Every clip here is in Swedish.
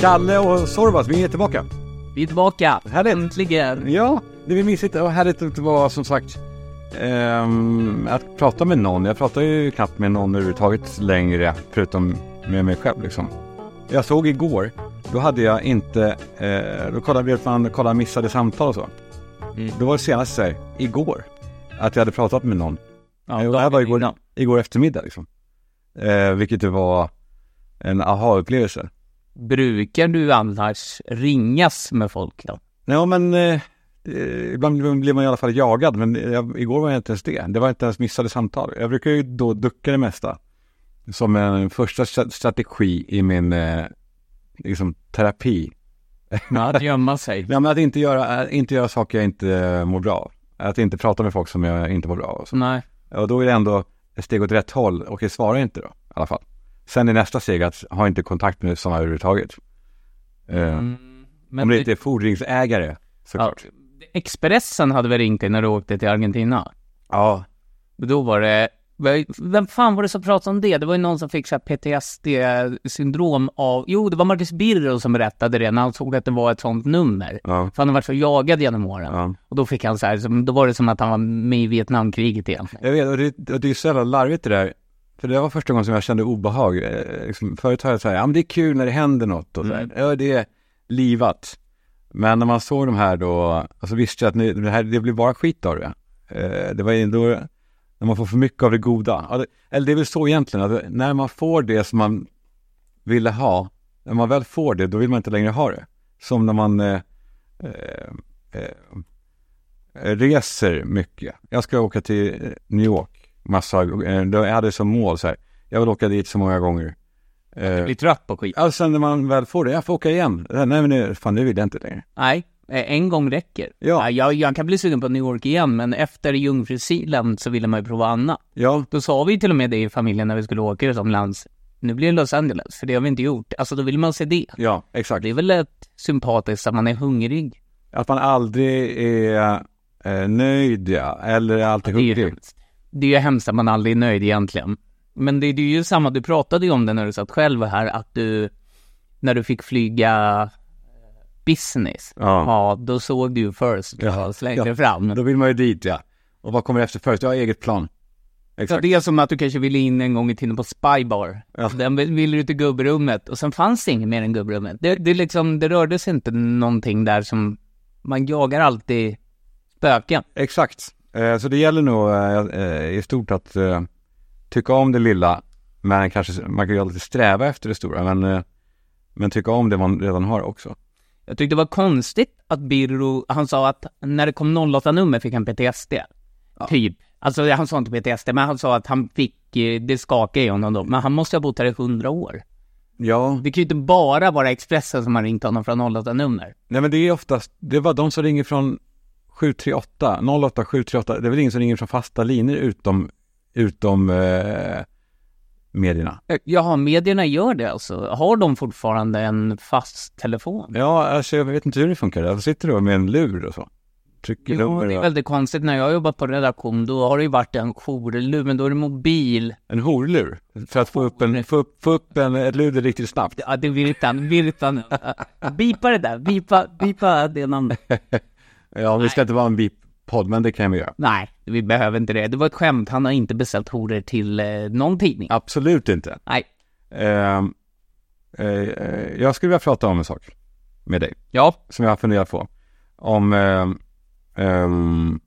Kalle och Sorvas, vi är tillbaka. Vi är tillbaka. Härligt. Äntligen. Ja, det är mysigt och härligt att det var som sagt ehm, att prata med någon. Jag pratar ju knappt med någon överhuvudtaget längre, förutom med mig själv liksom. Jag såg igår, då hade jag inte, eh, då kollade vi att man kollade missade samtal och så. Mm. Då var det senast så här, igår, att jag hade pratat med någon. Ja, det här var igår, igår eftermiddag liksom. Eh, vilket var en aha-upplevelse. Brukar du annars ringas med folk då? Ja men eh, eh, ibland blir man i alla fall jagad men jag, igår var jag inte ens det. Det var inte ens missade samtal. Jag brukar ju då ducka det mesta. Som en första stra- strategi i min eh, liksom, terapi. Att gömma sig. Ja, men att inte göra, eh, inte göra saker jag inte eh, mår bra av. Att inte prata med folk som jag inte mår bra av. Nej. Och då är det ändå ett steg åt rätt håll. Och jag svarar inte då, i alla fall. Sen är nästa steg att ha inte kontakt med sådana överhuvudtaget. Eh, Mm, men om det inte är fordringsägare, ja, såklart. Expressen hade väl ringt dig när du åkte till Argentina? Ja, Då var det, vem fan var det som pratade om det? Det var ju någon som fick så här PTSD-syndrom av, jo det var Marcus Birro som berättade det när han såg att det var ett sånt nummer. ja, För han har varit så jagad genom åren. ja. Och då fick han så här, då var det som att han var med i Vietnamkriget igen. Jag vet, och det, och det är så jävla larvigt det där. För det var första gången som jag kände obehag. Eh, liksom, förut har jag sagt, ja men det är kul när det händer något och så här. Mm. Ja, det är livat. Men när man såg de här då, alltså visste jag att nu, det, här, det blir bara skit av det. Eh, det var ju då, när man får för mycket av det goda. Eller det är väl så egentligen, att när man får det som man ville ha, när man väl får det, då vill man inte längre ha det. Som när man eh, eh, eh, reser mycket. Jag ska åka till New York massa, eh, jag hade som mål så här, jag vill åka dit så många gånger. Eh, Blir trött på skit. Sen när man väl får det, jag får åka igen. Nej men nu, fan nu vill jag inte längre. Nej, en gång räcker. Ja. jag, jag kan bli sugen på New York igen, men efter Jungfrusiland så ville man ju prova annat. Ja, Då sa vi till och med det i familjen när vi skulle åka utomlands. Nu blir det Los Angeles, för det har vi inte gjort. Alltså då vill man se det. ja exakt. Det är väl ett sympatiskt att man är hungrig. Att man aldrig är eh, nöjd ja, eller är alltid Det är ju hungrig. hemskt. Det är ju hemskt att man aldrig är nöjd egentligen. Men det, det är ju samma, du pratade ju om det när du satt själv här, att du, när du fick flyga eh, business, Ja. ja då såg du first class längre ja. fram. Då vill man ju dit ja. Och vad kommer efter först? Jag har eget plan. Exakt. det är som att du kanske ville in en gång i tiden på Spybar. Ja. Den vill- ville du till gubbrummet och sen fanns det inget mer än gubbrummet. Det, det, liksom, det rörde sig inte någonting där som, man jagar alltid spöken. Exakt. Eh, så det gäller nog eh, eh, i stort att eh, tycka om det lilla, men kanske, man kan ju alltid sträva efter det stora, men, eh, men tycka om det man redan har också. Jag tyckte det var konstigt att Birro, han sa att när det kom 08-nummer fick han PTSD. Typ. Alltså han sa inte PTSD, men han sa att han fick, eh, det skakade i honom då. Men han måste ha bott här i 100 år. Ja, Det kan ju inte bara vara Expressen som har ringt honom från 08-nummer. nej men det är oftast, det var de som ringer från 738, 08 738, det är väl ingen som ringer från fasta linjer utom, utom eh, medierna. Eh, Jaha, medierna gör det alltså? Har de fortfarande en fast telefon? Ja, alltså jag vet inte hur det funkar. Jag sitter då med en lur och så. Trycker Jo, nummer det är väldigt konstigt. När jag har jobbat på redaktion, då har det ju varit en jourlur, men då är det mobil. En horlur. För att få upp, en, få upp, få upp en, ett luder riktigt snabbt. Ja, det är Virtan, Virtan. Bipa det där, bipa, bipa det namnet. Ja, vi ska inte vara en bip-podd, men det kan vi göra. Nej, vi behöver inte det. Det var ett skämt. Han har inte beställt horor till eh, någon tidning. Absolut inte. Nej. Eh, eh, jag skulle vilja prata om en sak med dig, Ja, som jag har funderat på. Om, ehm, ehm,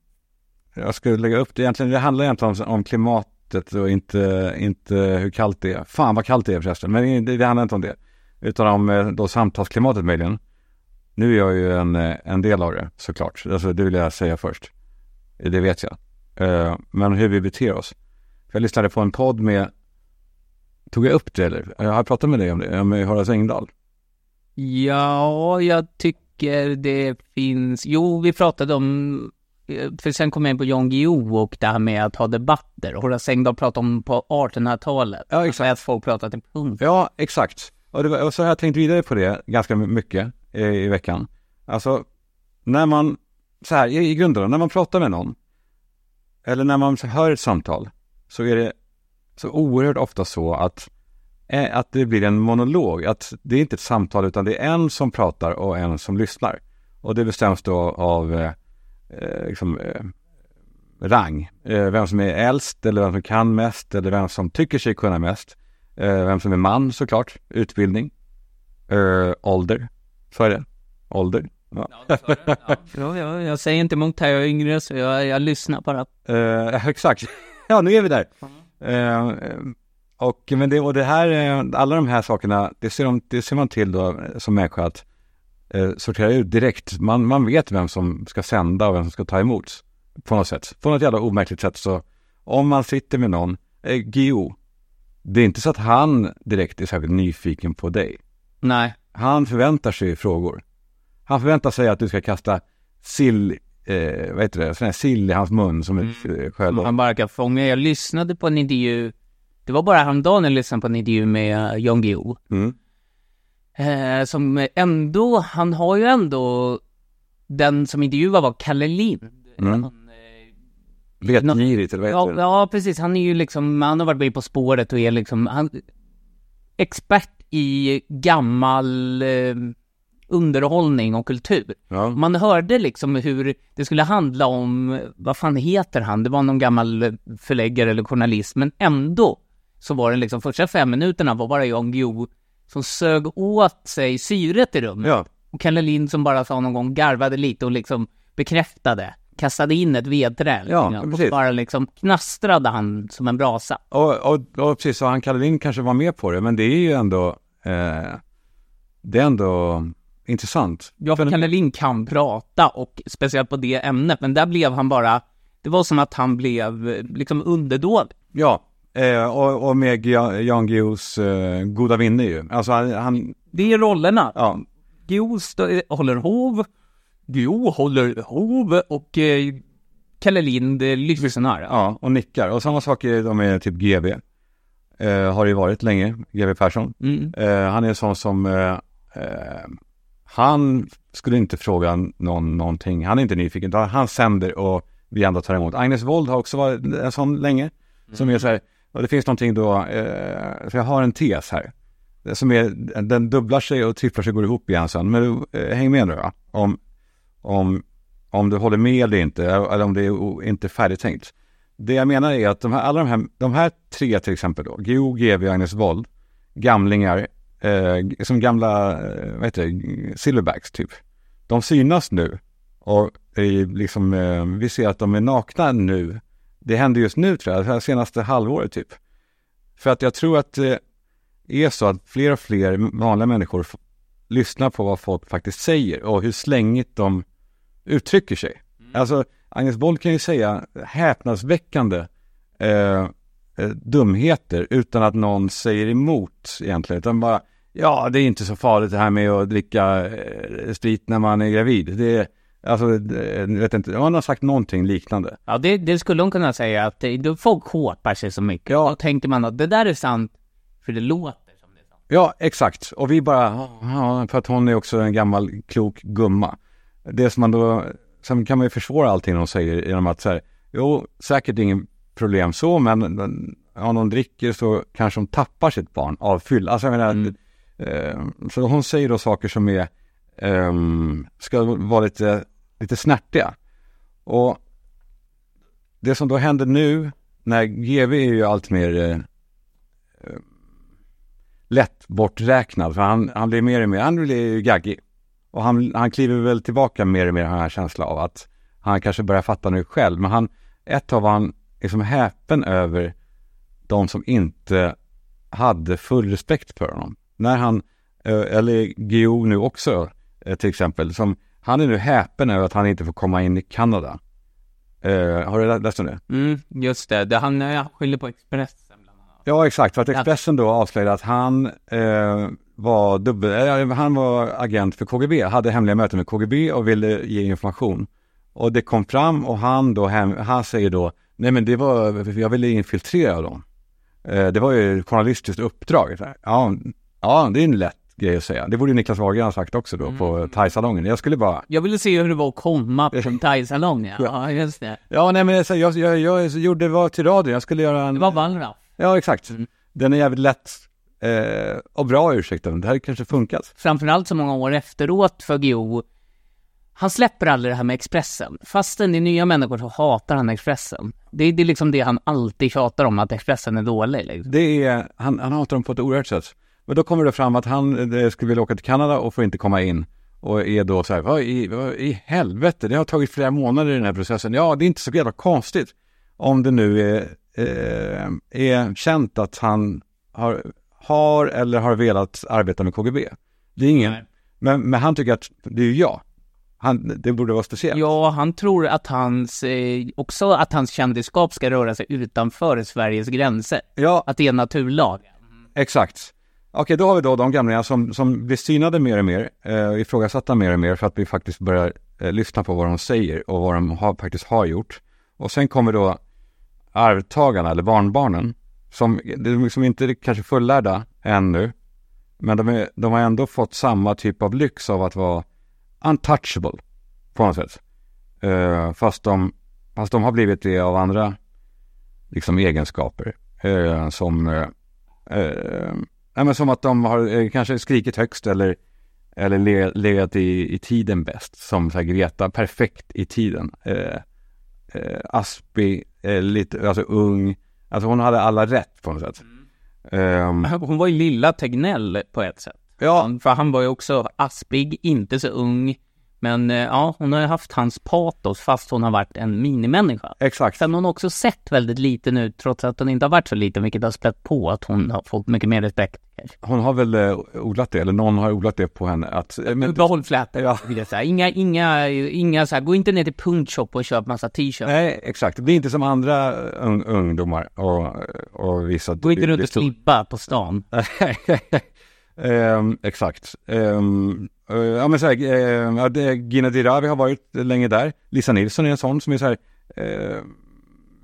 jag skulle lägga upp det, egentligen, det handlar egentligen om, om klimatet och inte, inte hur kallt det är. Fan vad kallt det är förresten, men det, det handlar inte om det. Utan om eh, då samtalsklimatet möjligen. Nu är jag ju en, eh, en del av det såklart, alltså, det vill jag säga först. Det vet jag. Eh, men hur vi beter oss. Jag lyssnade på en podd med, tog jag upp det eller? Jag har pratat med dig om det, med Horace Engdahl. ja, jag tycker det finns... Jo, vi pratade om... eh, För sen kom jag in på Jan Guillou och det här med att ha debatter. Horace Engdahl pratade om på 1800-talet. Ja, exakt. Att folk pratar till punkt. Ja, exakt. Och, det var, och så har jag tänkt vidare på det ganska mycket i, i veckan. Alltså, när man, så här i, i grunden, när man pratar med någon, eller när man hör ett samtal, så är det så oerhört ofta så att, eh, att det blir en monolog. Att det är inte ett samtal utan det är en som pratar och en som lyssnar. Och det bestäms då av eh, eh, liksom, eh, rang. Eh, vem som är äldst eller vem som kan mest eller vem som tycker sig kunna mest. Eh, vem som är man såklart. Utbildning. Eh, ålder. Så är det. Ålder. Ja. Ja, jag, jag säger inte emot här, jag är yngre så jag, jag lyssnar bara. Eh, exakt. ja, nu är vi där. Eh, och, men det, och det här, eh, alla de här sakerna, det ser, de, det ser man till då som människa att eh, sortera ut direkt. Man, man vet vem som ska sända och vem som ska ta emot på något sätt. På något jävla omärkligt sätt så om man sitter med någon, eh, Gio, det är inte så att han direkt är särskilt nyfiken på dig. Nej. Han förväntar sig frågor. Han förväntar sig att du ska kasta sill, eh, vad heter det, sån här sill i hans mun som ett mm. sköldlopp. Han bara kan fånga. Jag lyssnade på en intervju, det var bara häromdagen jag lyssnade på en intervju med uh, Jan Guillou. Mm. Eh, som ändå, han har ju ändå, den som intervjuade var Kalle Lind. Mm. Han, Vetgirigt eller vad heter ja, det? ja, precis. Han är ju liksom, han har varit med På spåret och är liksom, han, expert i gammal eh, underhållning och kultur. Ja. Man hörde liksom hur det skulle handla om, vad fan heter han? Det var någon gammal förläggare eller journalist, men ändå så var det liksom första fem minuterna var bara Jan Guillou som sög åt sig syret i rummet. Ja. Och Kalle Lind som bara sa någon gång, garvade lite och liksom bekräftade, kastade in ett vedträ. Ja, liksom, precis. och bara liksom knastrade han som en brasa. Och, och, och precis, så han Kalle Lind kanske var med på det, men det är ju ändå, eh, det är ändå intressant. Ja, för Kalle Lind kan prata och speciellt på det ämnet, men där blev han bara, det var som att han blev eh, liksom underdådig. Ja, eh, och, och med Jan Guillous eh, goda minne ju. Alltså han, han Det är rollerna. ja, Guillou håller hov, Guillou håller hov och eh, Kalle Lind lyssnar. ja, och nickar. Och samma sak är de med typ GB. Eh, har det ju varit länge, GB Persson. Mm. Eh, han är en sån som, han skulle inte fråga någon någonting. Han är inte nyfiken, han sänder och vi andra tar emot. Agnes Wold har också varit en sån länge. Som är så här, och det finns någonting då, eh, för jag har en tes här. Som är, den dubblar sig och tripplar sig och går ihop igen sen. Men eh, häng med nu va? Om, om, om du håller med eller inte, eller om det är inte färdigtänkt. Det jag menar är att de här, alla de här, de här tre till exempel då, Geo, GV och Agnes Wold, gamlingar, eh, som gamla, eh, vad heter det, silverbacks typ. De synas nu och är liksom, eh, vi ser att de är nakna nu. Det händer just nu tror jag, det här senaste halvåret typ. För att jag tror att det är så att fler och fler vanliga människor lyssnar på vad folk faktiskt säger och hur slängigt de uttrycker sig. Alltså, Agnes Boll kan ju säga häpnadsväckande eh, eh, dumheter utan att någon säger emot egentligen. Utan bara, ja det är inte så farligt det här med att dricka eh, sprit när man är gravid. Det är, alltså, det, jag vet inte, hon har sagt någonting liknande. Ja, det, det skulle hon kunna säga att det, folk håpar sig så mycket. Ja. Då tänker man att det där är sant, för det låter som det är sant. Ja, exakt. Och vi bara, ja, för att hon är också en gammal klok gumma. Det som man då, sen kan man ju försvåra allting hon säger genom att säga, jo, säkert ingen problem så, men om de dricker så kanske de tappar sitt barn av fylla. Alltså jag menar, Mm. eh, så hon säger då saker som är, ehm, ska vara lite, lite snärtiga. Och det som då händer nu, när GV är ju allt mer eh, lätt borträknad. För han, han blir mer och mer, han blir ju gaggig. Och han, han kliver väl tillbaka mer och mer har jag en känsla av att han kanske börjar fatta nu själv. Men han, ett tag var han liksom häpen över de som inte hade full respekt för honom. När han, eh, eller Gio nu också eh, till exempel, som han är nu häpen över att han inte får komma in i Kanada. Eh, har du lä- läst om det? Mm, just det. det han skyller på Expressen bland annat. Ja, exakt. För att Expressen då avslöjade att han eh, var dubbel, eh, han var agent för KGB, hade hemliga möten med KGB och ville ge information. Och det kom fram och han då, hem, han säger då, nej men det var, jag ville infiltrera dem. Eh, det var ju ett journalistiskt uppdrag. Ja, ja, det är en lätt grej att säga. Det borde ju Niklas Wahlgren ha sagt också då på thaisalongen. Jag skulle bara, Jag ville se hur det var att komma på en thaisalong, ja. ja. just det. ja nej men så, jag, jag, jag gjorde, var till radion, jag skulle göra en... Det var Wallraff. Ja, exakt. Mm. Den är jävligt lätt eh, och bra ursäkten. Det här kanske funkat. Framförallt så många år efteråt för Guillou. Han släpper aldrig det här med Expressen. Fastän det är nya människor så hatar han Expressen. Det är, det är liksom det han alltid tjatar om, att Expressen är dålig. Liksom. Det är, han, han hatar dem på ett oerhört sätt. Men då kommer det fram att han eh, skulle vilja åka till Kanada och får inte komma in. Och är då så här, vad i, vad i helvete, det har tagit flera månader i den här processen. Ja, det är inte så jävla konstigt. Om det nu är, eh, är känt att han har, har eller har velat arbeta med KGB. Det är ingen, men, men han tycker att det är jag. Han, det borde vara speciellt. Ja, han tror att hans, eh, också att hans kändisskap ska röra sig utanför Sveriges gränser. Ja, Att det är naturlag. Exakt. Okej, då har vi då de gamlingar som, som blir synade mer och mer, eh, ifrågasatta mer och mer för att vi faktiskt börjar eh, lyssna på vad de säger och vad de har, faktiskt har gjort. Och sen kommer då arvtagarna eller barnbarnen som, de är liksom inte kanske fullärda ännu, men de, är, de har ändå fått samma typ av lyx av att vara untouchable på något sätt. Eh, fast, de, fast de har blivit det av andra liksom egenskaper eh, som eh, Eh, nej, men som att de har kanske skrikit högst eller, eller le, legat i, i tiden bäst. Som så här Greta, perfekt i tiden. Eh, lite, alltså ung. Alltså hon hade alla rätt på något sätt. Ehm, Hon var ju lilla Tegnell på ett sätt. Ja, För han var ju också aspig, inte så ung. Men eh, ja, hon har ju haft hans patos fast hon har varit en minimänniska. exakt. Sen har hon också sett väldigt liten ut trots att hon inte har varit så liten, vilket har spett på att hon har fått mycket mer respekt. Hon har väl eh, odlat det, eller någon har odlat det på henne. Att, eh, men, Behåll flätor, Ja. vill jag säga. Inga, inga, inga så här, gå inte ner till punktshop och köp massa t-shirts. nej, exakt. Det blir inte som andra un, ungdomar och, och vissa... Gå inte runt och slippa på stan. Ehm, exakt. Ehm, eh, ja men så här, uh, Gina Dirawi har varit länge där. Lisa Nilsson är en sån som är så här, eh,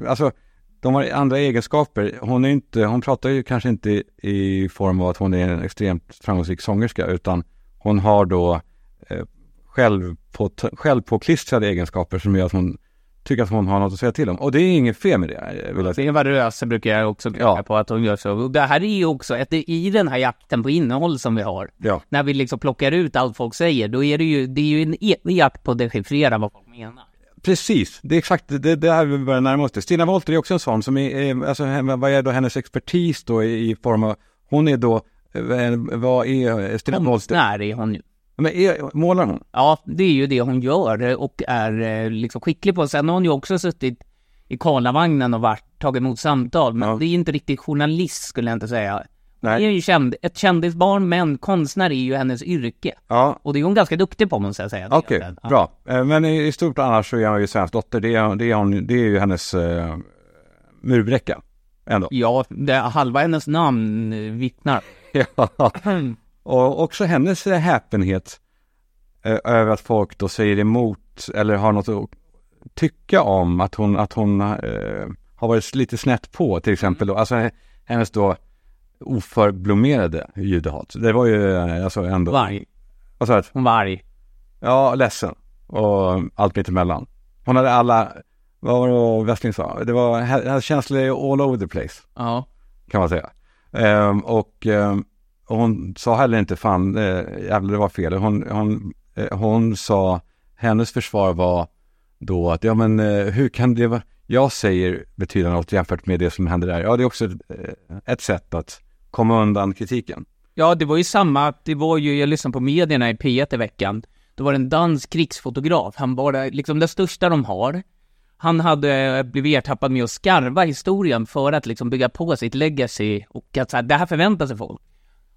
alltså de har andra egenskaper. Hon är inte, hon pratar ju kanske inte i, form av att hon är en extremt framgångsrik sångerska utan hon har då eh, själv självpåklistrade egenskaper som gör att hon tycker att hon har något att säga till om. Och det är inget fel med det. eh, Vill jag säga. Eva Röse brukar jag också klaga Ja. på att hon gör så. Och det här är ju också, att det, i den här jakten på innehåll som vi har, Ja. när vi liksom plockar ut allt folk säger, då är det ju, det är ju en evig jakt på att dechiffrera vad folk menar. Precis, det är exakt det, det här vi börjar närma oss det. Stina Wollter är också en sån som är, alltså vad är då hennes expertis då i, i form av, hon är då, eh, vad är Stina Wollter? Konstnär är hon ju. Men är, målar hon? Ja, det är ju det hon gör och är eh, liksom skicklig på. Sen har hon ju också suttit i Karlavagnen och varit, tagit emot samtal, men Ja. det är inte riktigt journalist skulle jag inte säga. Nej. Det är ju känd, ett kändisbarn, men konstnär är ju hennes yrke. Ja, Och det är hon ganska duktig på måste jag säga. okej, Ja. bra. Eh, Men i, i stort annars så är hon ju svensk dotter, det är, det är, hon, det är ju hennes eh, murbräcka. Ändå. Ja, det, halva hennes namn vittnar. Ja. Och också hennes häpenhet eh, över att folk då säger emot eller har något att tycka om att hon, att hon eh, har varit lite snett på till exempel. Då. Alltså hennes då oförblommerade judehat. Det var ju eh, alltså ändå... Varg. Vad sa du? Hon var arg. Ja, ledsen. Och allt mittemellan. Hon hade alla, vad var det Westling sa? Det var hade känslor all over the place Ja. kan man säga. Ehm, och, ehm, och hon sa heller inte fan, eh, jävlar det var fel. Hon, hon, eh, hon sa, hennes försvar var då att, ja men eh, hur kan det vara, jag säger betyder något jämfört med det som händer där. Ja, det är också ett, eh, ett sätt att komma undan kritiken. Ja, det var ju samma, det var ju, jag lyssnade på medierna i P1 i veckan. Då var det en dansk krigsfotograf, han var liksom den största de har. Han hade eh, blivit ertappad med att skarva historien för att liksom bygga på sitt legacy och att så här, det här förväntar sig folk.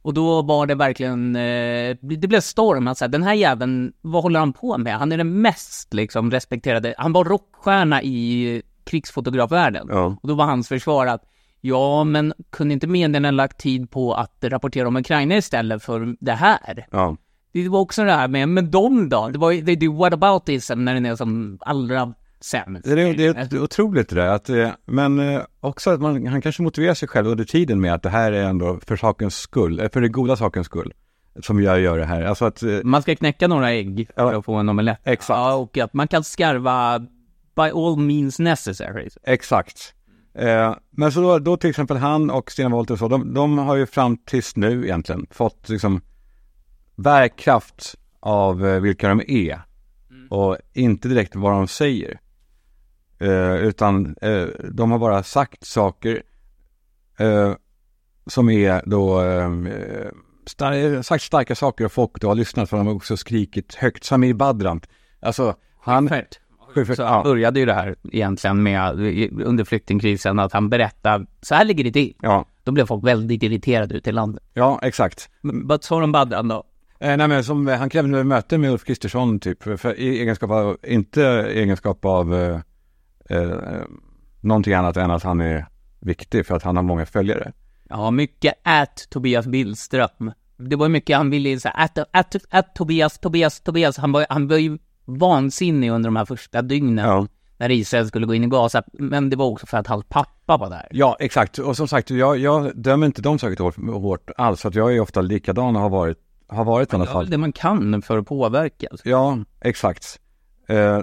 Och då var det verkligen, eh, det blev storm, att så här, den här jäveln, vad håller han på med? Han är den mest liksom respekterade, han var rockstjärna i krigsfotografvärlden. Ja. Och då var hans försvar att Ja, men kunde inte medierna lagt tid på att rapportera om Ukraina istället för det här? Ja. Det var också det här med, men de då? Det var ju, det, det what about this när den är som allra sämst. Det är, det är otroligt det där, att, eh, men eh, också att man, han kanske motiverar sig själv under tiden med att det här är ändå för sakens skull, eh, för det goda sakens skull, som jag gör det här. Alltså att, Man ska knäcka några ägg för Ja. att få en omelett. Exakt. Ja, och att man kan skarva by all means necessary. Exakt. Eh, men så då, då till exempel han och Stina Wollter så, de, de har ju fram tills nu egentligen fått liksom bärkraft av vilka de är. Och inte direkt vad de säger. Eh, utan eh, de har bara sagt saker eh, som är då eh, star- sagt starka saker och folk då har lyssnat för de har också skrikit högt. Samir Badran, alltså han... Schyffert, Så ja. började ju det här egentligen med, under flyktingkrisen, att han berättade, så här ligger det till. Ja, Då blev folk väldigt irriterade ute i landet. ja exakt. Vad sa de Badran då? Eh, nej men som, han krävde möte med Ulf Kristersson typ, för i egenskap av, inte egenskap av eh, någonting annat än att han är viktig för att han har många följare. Ja, mycket at Tobias Billström. Det var mycket han ville säga, at, at, at Tobias, Tobias, Tobias. Han var, han var ju vansinnig under de här första dygnen. Ja. När Israel skulle gå in i Gaza. Men det var också för att hans pappa var där. Ja, exakt. Och som sagt, jag, jag dömer inte dem särskilt hårt, hårt alls, för att jag är ofta likadan och har varit, har varit i alla fall. det man kan för att påverka. Ja, exakt. Eh,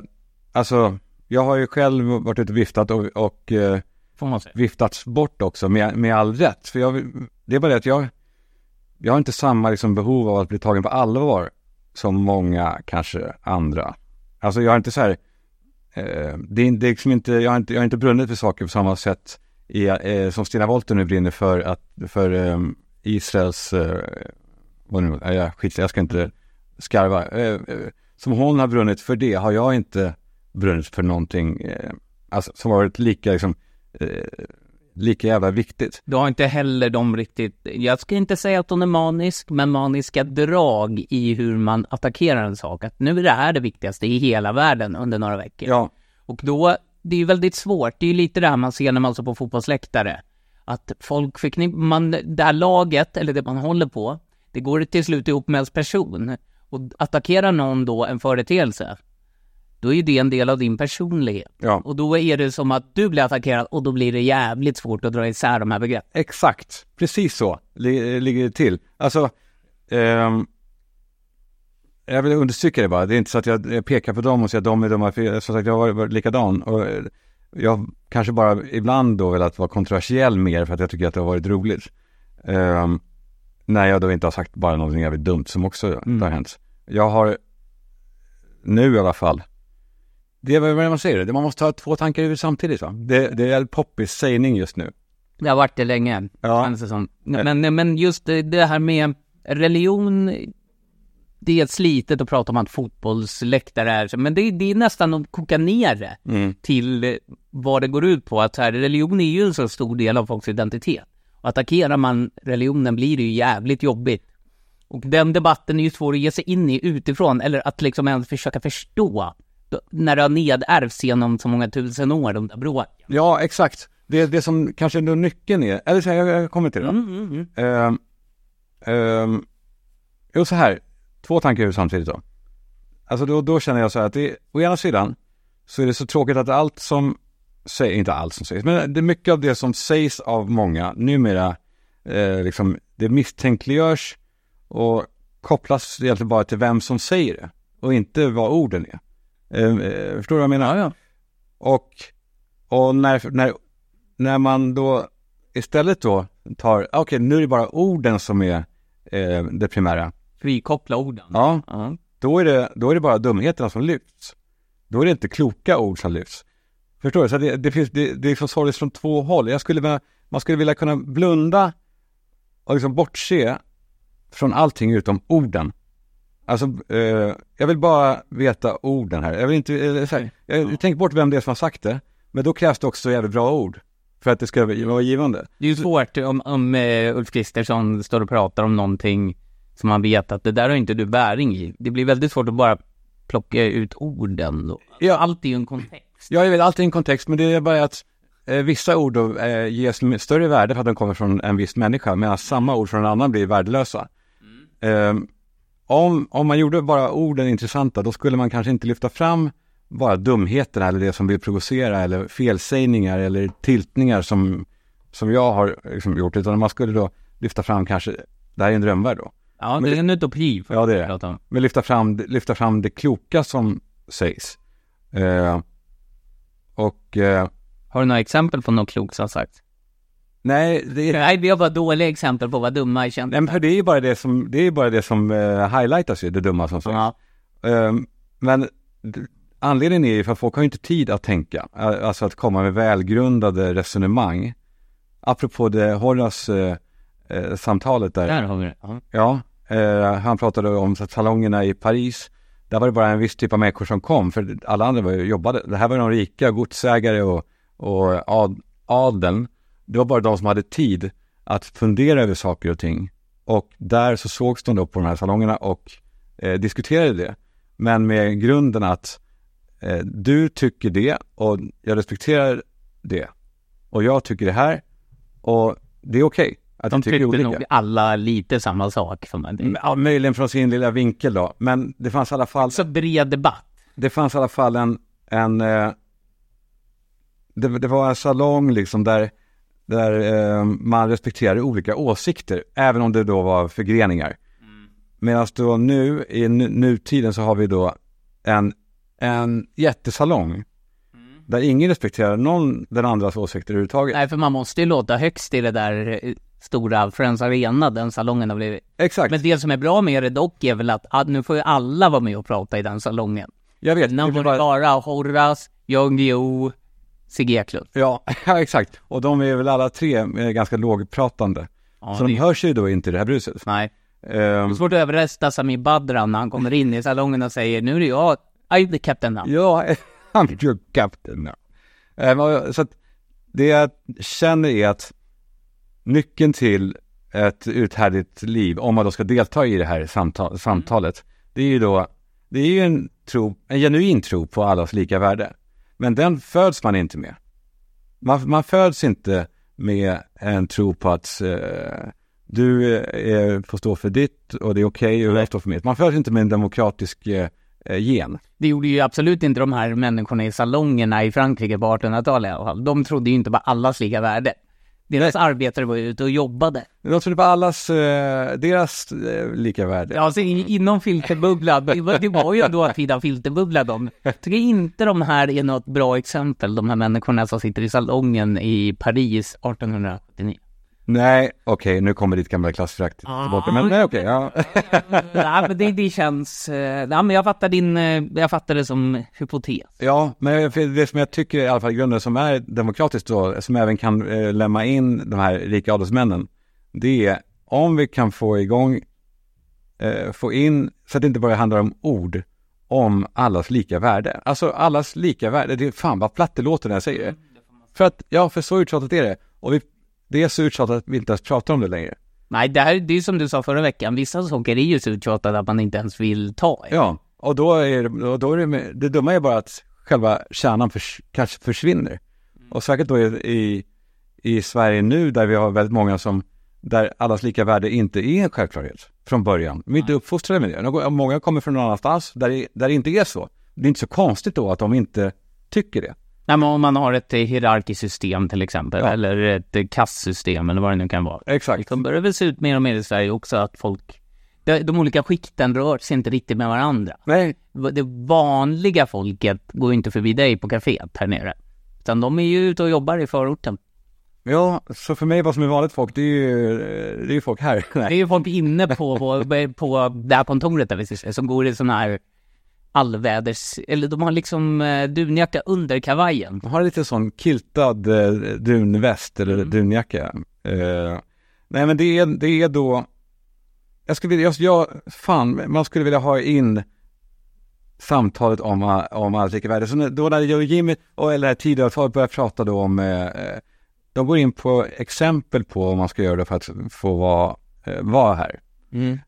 alltså, jag har ju själv varit ute och viftat och, och eh, viftats bort också med, med all rätt. För jag, det är bara det att jag, jag har inte samma liksom behov av att bli tagen på allvar som många kanske andra. Alltså jag har inte så här, eh, det, är, det är liksom inte, jag har inte, jag har inte brunnit för saker på samma sätt i, eh, som Stina Wolter nu brinner för att, för eh, Israels, eh, vad nu, äh, jag, skit, jag ska inte skarva. Eh, eh, som hon har brunnit för det har jag inte brunnit för någonting, eh, alltså som varit lika liksom, eh, lika jävla viktigt. Du har inte heller de riktigt, jag ska inte säga att hon är manisk, men maniska drag i hur man attackerar en sak. Att nu är det här det viktigaste i hela världen under några veckor. Ja, Och då, det är ju väldigt svårt, det är ju lite det här man ser när man står på fotbollsläktare. Att folk förknippar, man, det här laget, eller det man håller på, det går till slut ihop med ens person. Och attackerar någon då en företeelse, då är det en del av din personlighet. ja, Och då är det som att du blir attackerad och då blir det jävligt svårt att dra isär de här begreppen. exakt. Precis så li- ligger det till. Alltså, ehm, jag vill understryka det bara. Det är inte så att jag pekar på dem och säger att de är dumma. För som sagt, jag har varit, likadan. Och eh, jag kanske bara ibland då velat vara kontroversiell mer för att jag tycker att det har varit roligt. Ehm, när jag då inte har sagt bara någonting jävligt dumt som också har hänt. Jag har nu i alla fall det är vad man säger, det man måste ha två tankar i huvudet samtidigt va? Det, det är en poppis sägning just nu. Det har varit det länge, Ja. känns det som. Men, men just det, här med religion, det är slitet att prata om att fotbollsläktare är, men det, det är nästan att koka ner det Mm. till vad det går ut på. Att här, religion är ju en så stor del av folks identitet. Och attackerar man religionen blir det ju jävligt jobbigt. Och den debatten är ju svår att ge sig in i utifrån, eller att liksom ens försöka förstå. När det har nedärvts genom så många tusen år, de där bråken. Ja, exakt. Det, det som kanske ändå nyckeln är, eller så här, jag, jag kommer till det. Mm, mm, mm. Ehm, jo, så här, två tankar samtidigt då. Alltså då, då känner jag så här att det, å ena sidan så är det så tråkigt att allt som sägs, inte allt som sägs, men det är mycket av det som sägs av många numera, eh, liksom, det misstänkliggörs och kopplas egentligen bara till vem som säger det och inte vad orden är. Ehm, eh, förstår du vad jag menar? Ja, ja. Och, och när, när, när man då istället då tar, okej nu är det bara orden som är eh, det primära. Frikoppla orden. Ja, Ja. då är, det, då är det bara dumheterna som lyfts. Då är det inte kloka ord som lyfts. Förstår du? Så det, det, finns, det, det är liksom sorgligt från två håll. Jag skulle vilja, man skulle vilja kunna blunda och liksom bortse från allting utom orden. Alltså, eh, jag vill bara veta orden här. Jag vill inte, eh, här, jag, jag tänker bort vem det är som har sagt det. Men då krävs det också jävligt bra ord. För att det ska vara givande. Det är ju svårt om, om uh, Ulf Kristersson står och pratar om någonting som man vet att det där har inte du bäring i. Det blir väldigt svårt att bara plocka ut orden då. Ja. Allt är ju en kontext. Ja, jag vet alltid en kontext, men det är bara att eh, vissa ord då, eh, ges större värde för att de kommer från en viss människa, medan samma ord från en annan blir värdelösa. Eh, om, om man gjorde bara orden intressanta, då skulle man kanske inte lyfta fram bara dumheterna eller det som vill provocera eller felsägningar eller tiltningar som, som jag har liksom gjort, utan man skulle då lyfta fram kanske, det här är en drömvärld då, Ja, det är en utopi. Ja, det är det. men lyfta fram, lyfta fram det kloka som sägs. Eh, och eh, Har du några exempel på något klokt som sagt? Nej, det Nej, vi har bara dåliga exempel på vad dumma är kända. nej, men det är ju bara det som, det är bara det som uh, highlightas ju, det dumma som sagt. Ja. Ehm, men anledningen är ju för att folk har ju inte tid att tänka, alltså att komma med välgrundade resonemang. Apropå det Horace eh, eh, samtalet där, Där har vi det. Ja. ja, eh, han pratade om salongerna i Paris, där var det bara en viss typ av människor som kom, för alla andra var ju, jobbade. Det här var de rika, godsägare och, och ad, adeln. Det var bara de som hade tid att fundera över saker och ting. Och där så sågs de då på de här salongerna och eh, diskuterade det. Men med grunden att eh, du tycker det och jag respekterar det. Och jag tycker det här och det är okej att De tycker tyckte olika. nog alla lite samma sak. För mig. Ja, möjligen från sin lilla vinkel då. Men det fanns i alla fall, Så bred debatt. det fanns i alla fall en, en eh, det, det var en salong liksom där, där eh, man respekterade olika åsikter, även om det då var förgreningar. Medan då nu, i nu, nutiden så har vi då en, en jättesalong där ingen respekterar någon den andras åsikter överhuvudtaget. Nej, för man måste ju låta högst i det där eh, stora Friends Arena, den salongen har blivit. Exakt, Men det som är bra med det dock är väl att, att nu får ju alla vara med och prata i den salongen. jag vet. Innan var det bara Horace, Jan Guillou, Sigge Eklund. Ja, ja, exakt. Och de är väl alla tre eh, ganska lågpratande. Ja, så de det- hörs ju då inte i det här bruset. Nej. Ehm, Det är svårt att överrösta Sami Badran när han kommer in i salongen och säger nu är det jag, I'm the captain now. ja, I'm your captain now. Och- så att det jag känner är att nyckeln till ett uthärdigt liv, om man då ska delta i det här samtal, samtalet, det är ju då, det är ju en tro, en genuin tro på allas lika värde. Men den föds man inte med. Man, man föds inte med en tro på att eh, du eh, får stå för ditt och det är okej och jag står för mitt. Man föds inte med en demokratisk eh, eh, gen. Det gjorde ju absolut inte de här människorna i salongerna i Frankrike på 1800-talet i alla fall. De trodde ju inte på allas lika värde. Deras arbetare var ute och jobbade. De trodde på allas, eh, deras eh, lika värde. Ja, alltså inom filterbubblan, det var, det var ju dåtida filterbubbla de. Jag tycker inte de här är något bra exempel, de här människorna som sitter i salongen i Paris 1879. Nej, okej, nu kommer ditt gamla klassförakt tillbaka. Men nej, okej, ja. Nej, men det, det känns, eh, ja, men jag fattar din, eh, jag fattar det som hypotes. Ja, men det som jag tycker i alla fall grunden som är demokratiskt då, som även kan eh, lämna in de här rika adelsmännen, det är om vi kan få igång, eh, få in, så att det inte bara handlar om ord, om allas lika värde. Alltså allas lika värde, det är fan vad platt det låter när jag säger det. För att, ja, för så uttjatat är det. Och vi, det är så uttjatat att vi inte ens pratar om det längre. Nej, det här, det är som du sa förra veckan, vissa saker är ju så uttjatade att man inte ens vill ta i. Ja, och då är och då är det, det dumma är bara att själva kärnan förs, kanske försvinner. Och säkert då i, i, Sverige nu där vi har väldigt många som, där allas lika värde inte är en självklarhet från början. De är inte uppfostrade med det. Många kommer från någon annanstans där det, där det inte är så. Det är inte så konstigt då att de inte tycker det. Nej, men om man har ett eh, hierarkiskt system till exempel, Ja. eller ett eh, kastsystem eller vad det nu kan vara. Exakt. Så börjar det väl se ut mer och mer i Sverige också att folk, de, de olika skikten rör sig inte riktigt med varandra. Nej, Det vanliga folket går ju inte förbi dig på kaféet här nere. Utan de är ju ute och jobbar i förorten. ja, så för mig vad som är vanligt folk, det är ju, det är ju folk här. Det är ju folk inne på, på, på det här kontoret där vi sitter, som går i sådana här allväders, eller de har liksom eh, dunjacka under kavajen. Jag har lite sån kiltad eh, dunväst eller dunjacka. Eh, nej men det är, det är då, jag skulle vilja, jag, fan, man skulle vilja ha in samtalet om, om allt lika värde. Så då när jag och Jimmy, och, eller Tidöavtalet börjar prata då om, eh, eh, de går in på exempel på vad man ska göra för att få vara, eh, vara här. Mm.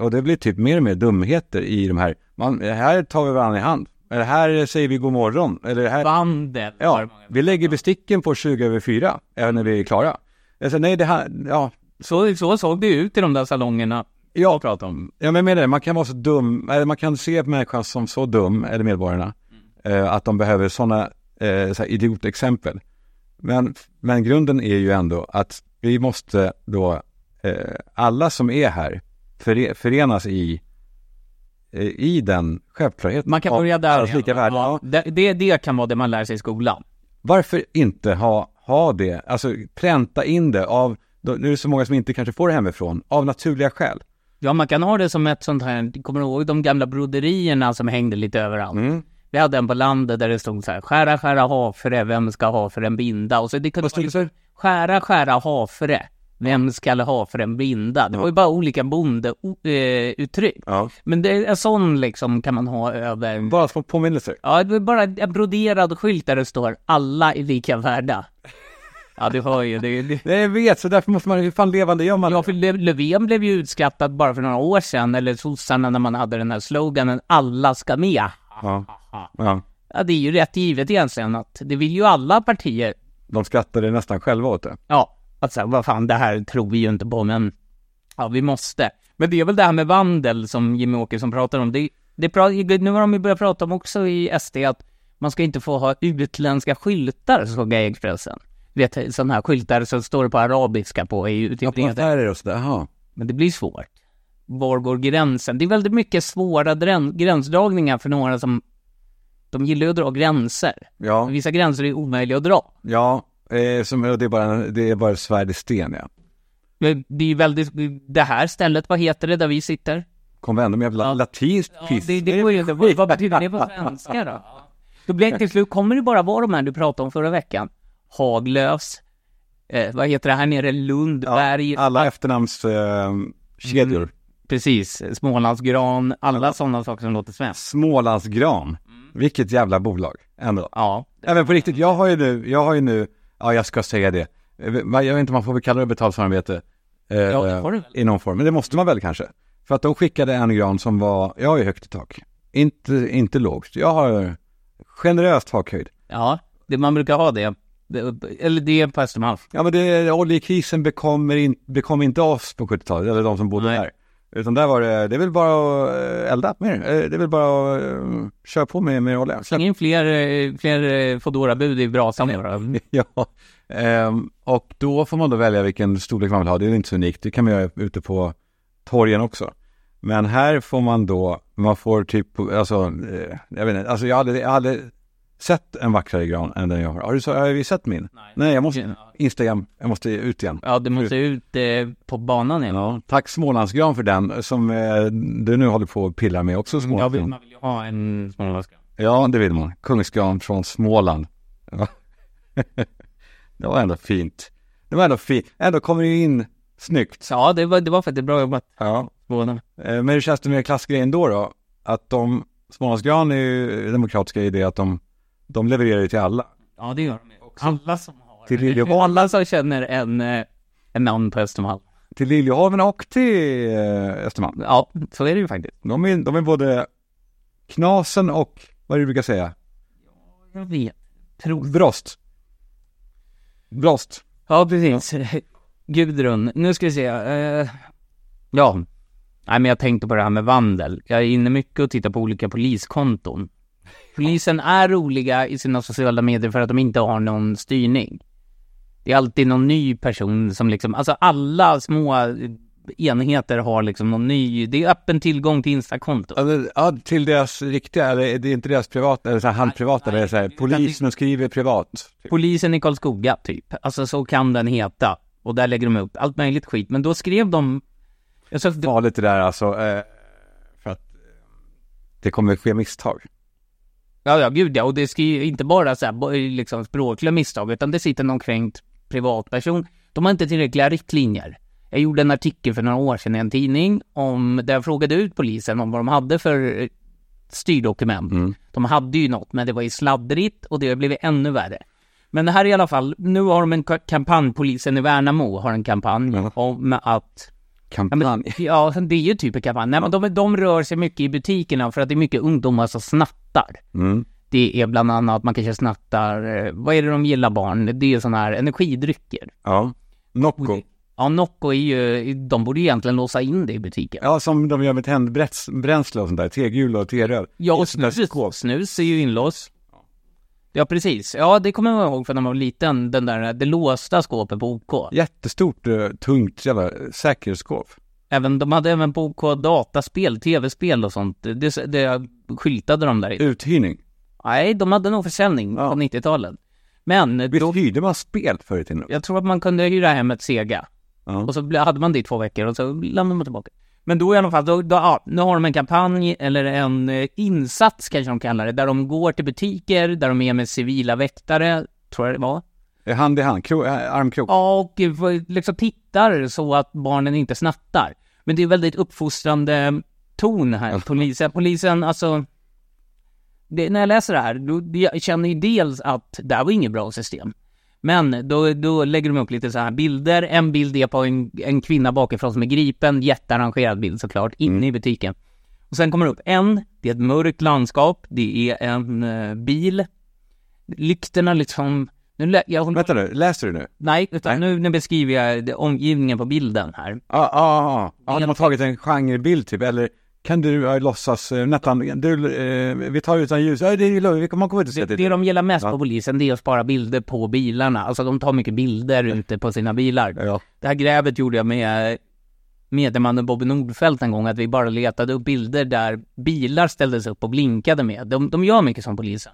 Och det blir typ mer och mer dumheter i de här, man, här tar vi varandra i hand. Eller här säger vi god morgon. Eller här, Vandel. var det Ja, vi lägger besticken på 20 över 4, även när vi är klara. Säger, nej det här, ja, Så, så såg det ut i de där salongerna ja, jag pratade om. ja men med det, man kan vara så dum, eller man kan se människan som så dum, eller medborgarna, eh, att de behöver sådana eh, så idiotexempel. Men, men grunden är ju ändå att vi måste då, eh, alla som är här, före, förenas i, eh, i den självklarheten. Man kan börja där. allas lika värde. Ja, det, det, det kan vara det man lär sig i skolan. Varför inte ha, ha det, alltså pränta in det av, nu är det så många som inte kanske får det hemifrån, av naturliga skäl. Ja, man kan ha det som ett sånt här, kommer du ihåg de gamla broderierna som hängde lite överallt? Mm. Vi hade en på landet där det stod så här, skära, skära havre, vem ska ha för en binda? Och så det kunde så? Skära, skära havre, vem ska ha för en binda? Det var ju bara olika bondeuttryck. Ja. Men det, en sån liksom kan man ha över, Bara små påminnelser. ja det är bara en broderad skylt där det står, alla är lika värda. Ja, du hör ju, det, det Nej, jag vet, så därför måste man, hur fan levande gör man Ja, för Lö- Löfven blev ju utskrattad bara för några år sedan, eller sossarna när man hade den här sloganen alla ska med. Ja. ja. Ja, det är ju rätt givet egentligen att det vill ju alla partier. De skrattade nästan själva åt det. Ja, att säga, vad fan, det här tror vi ju inte på, men ja, vi måste. Men det är väl det här med vandel som Jimmy Åkesson pratar om. Det, det nu har de ju börjat prata om också i SD att man ska inte få ha utländska skyltar, såg jag i Expressen. Vet, sådana här skyltar som står på arabiska på i Ja, på affärer och sådär, jaha. Men det blir svårt. Var går gränsen? Det är väldigt mycket svåra gränsdragningar för några som de gillar ju att dra gränser. Ja, Men vissa gränser är omöjliga att dra. ja, eh, som, det är bara, det är bara svärd i sten ja. Men Det är väldigt, det här stället, vad heter det där vi sitter? Konvendum, jävla Ja. latinskt Ja, piss. det, det går ju inte. Vad betyder det på svenska då? Då blir det till slut, kommer det bara vara de här du pratade om förra veckan? Haglöfs, eh, vad heter det här nere, Lundberg, Alla efternamnskedjor. Eh, kedjor. precis, Smålandsgran, alla sådana saker som låter svenskt. Smålandsgran. Vilket jävla bolag, ändå. Ja, Ja men på riktigt, jag har ju nu, jag har ju nu, ja jag ska säga det. Eh, Jag vet inte man får väl kalla det betalsamarbete. Eh, Ja, det får du väl. I någon form, men det måste man väl kanske. För att de skickade en gran som var, jag har ju högt i tak. Inte, inte lågt. Jag har generöst takhöjd. Ja, det, man brukar ha det. det eller det är på Östermalm. Ja men det, oljekrisen bekommer in, bekom inte oss på 70-talet, eller de som bodde Nej. där. Utan där var det, det är väl bara att eh, elda mer. Eh, Det är väl bara att uh, köra på med, med olja. Släng in fler, eh, fler eh, Foodora-bud i brasan nu. Ja, ehm, och då får man då välja vilken storlek man vill ha. Det är inte så unikt. Det kan man göra ute på torgen också. Men här får man då, man får typ, alltså, eh, jag vet inte, alltså jag hade, jag hade sett en vackrare gran än den jag har. Har du så, har vi sett min? Nej, jag måste, Instagram, jag måste ut igen. Ja, du måste ut eh, på banan igen. Ja, tack Smålandsgran för den som eh, du nu håller på att pilla med också Ja, vill, Smålandsgran. man vill ju ha en Smålandsgran. Ja, det vill man. Kungsgran från Småland. Ja. det var ändå fint. Det var ändå fint. Ändå kommer det ju in snyggt. Ja, det var, det var faktiskt bra jobbat Ja. båda. Eh, Men hur känns det med klassgrejen då då? Att de, Smålandsgran är ju demokratiska i det att de, de levererar ju till alla. Ja, det gör de ju. Alla som har Till Liljeholmen. Och alla som känner en, eh, en namn på Östermalm. Till Liljeholmen och till eh, Östermalm. Ja, så är det ju faktiskt. De är, de är både knasen och, vad är det du brukar säga? Jag vet. Tro. Brost. Brost. Ja, precis. Gudrun, nu ska vi se. Eh, ja. Nej, men jag tänkte på det här med vandel. Jag är inne mycket och tittar på olika poliskonton. Polisen är roliga i sina sociala medier för att de inte har någon styrning. Det är alltid någon ny person som liksom, alltså alla små enheter har liksom någon ny, det är öppen tillgång till Insta-konto. Alltså, ja, till deras riktiga, eller är det inte deras privata, eller så här halvprivata, Nej, eller så här, polisen och skriver privat. Polisen i Karlskoga, typ. Alltså så kan den heta. Och där lägger de upp allt möjligt skit. Men då skrev de... Jag sa, Farligt det där alltså, eh, för att eh, det kommer ske misstag. Ja, ja, gud ja. Och det ska ju inte bara så här, liksom språkliga misstag, utan det sitter någon kränkt privatperson. De har inte tillräckliga riktlinjer. Jag gjorde en artikel för några år sedan i en tidning om, där jag frågade ut polisen om vad de hade för eh, styrdokument. Mm. De hade ju något, men det var ju sladdrigt och det har blivit ännu värre. Men det här i alla fall, nu har de en ka- kampanj, polisen i Värnamo har en kampanj Ja. om att Kampanj. ja, det är ju typ en kampanj. Nej, men de, de rör sig mycket i butikerna för att det är mycket ungdomar som snattar. Mm. Det är bland annat, man kanske snattar, eh, vad är det de gillar barn? Det är sådana här energidrycker. Ja. Nocco. Ja, Nocco är ju, de borde egentligen låsa in det i butiken. Ja, som de gör med tändbränsle och sånt där. Tegul och teröl. Ja, och snus, snus är ju inlås. Ja, precis. Ja, det kommer jag ihåg från när man var liten, den där, det låsta skåpet på OK. Jättestort, eh, tungt jävla säkerhetsskåp. Även, de hade även på OK dataspel, tv-spel och sånt. Det, det skyltade de där i. Uthyrning. Nej, de hade nog försäljning Ja. på 90-talet. Men Visst då, hyrde man spel förr i tiden? jag tror att man kunde hyra hem ett Sega. Ja. Och så hade man det i två veckor och så lämnade man tillbaka. Men då i alla fall, då, då, ja, nu har de en kampanj eller en eh, insats kanske de kallar det, där de går till butiker, där de är med civila väktare, tror jag det var. Eh, Hand i hand, kro, eh, armkrok. Ja, och liksom tittar så att barnen inte snattar. Men det är väldigt uppfostrande ton här, polisen. Polisen, alltså... Det, när jag läser det här, då, jag känner ju dels att det här var inget bra system. Men då, då lägger de upp lite så här bilder. En bild är på en, en kvinna bakifrån som är gripen, jättearrangerad bild såklart, inne i butiken. Och sen kommer det upp en, det är ett mörkt landskap, det är en eh, bil. Lyktorna liksom... Nu, lä- jag Vänta nu, läser du nu? Nej, utan nu, nu beskriver jag omgivningen på bilden här. Ja, ja, ja. Har de tagit en genrebild typ, eller kan du uh, låtsas, uh, Nettan, du, eh, vi tar utan ljus, ja det är lugnt, man kommer inte se Det, det. de gillar mest Ja. på polisen, det är att spara bilder på bilarna. Alltså de tar mycket bilder ute på sina bilar. Ja. Det här grävet gjorde jag med mediemannen Bobby Nordfeldt en gång, att vi bara letade upp bilder där bilar ställdes upp och blinkade med. De, de gör mycket som polisen.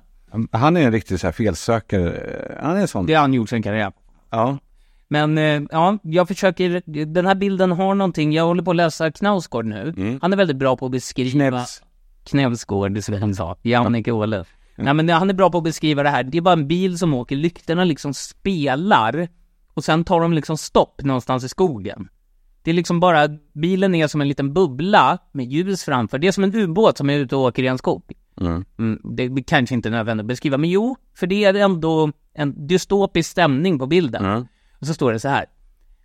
Han är en riktig så här felsökare, Eh, han är en sån. Det har han gjort sin karriär. Ja. Men eh, ja, jag försöker, den här bilden har någonting, jag håller på att läsa Knausgård nu. Mm. Han är väldigt bra på att beskriva... Knävs. Knävsgård, som han sa. Jannik Åhle. Nej men han är bra på att beskriva det här. Det är bara en bil som åker, lyktorna liksom spelar och sen tar de liksom stopp någonstans i skogen. Det är liksom bara, bilen är som en liten bubbla med ljus framför. Det är som en ubåt som är ute och åker i en skog. Mm. Mm, det är kanske inte nödvändigt att beskriva, men jo, för det är ändå en dystopisk stämning på bilden. Mm. Och så står det så här.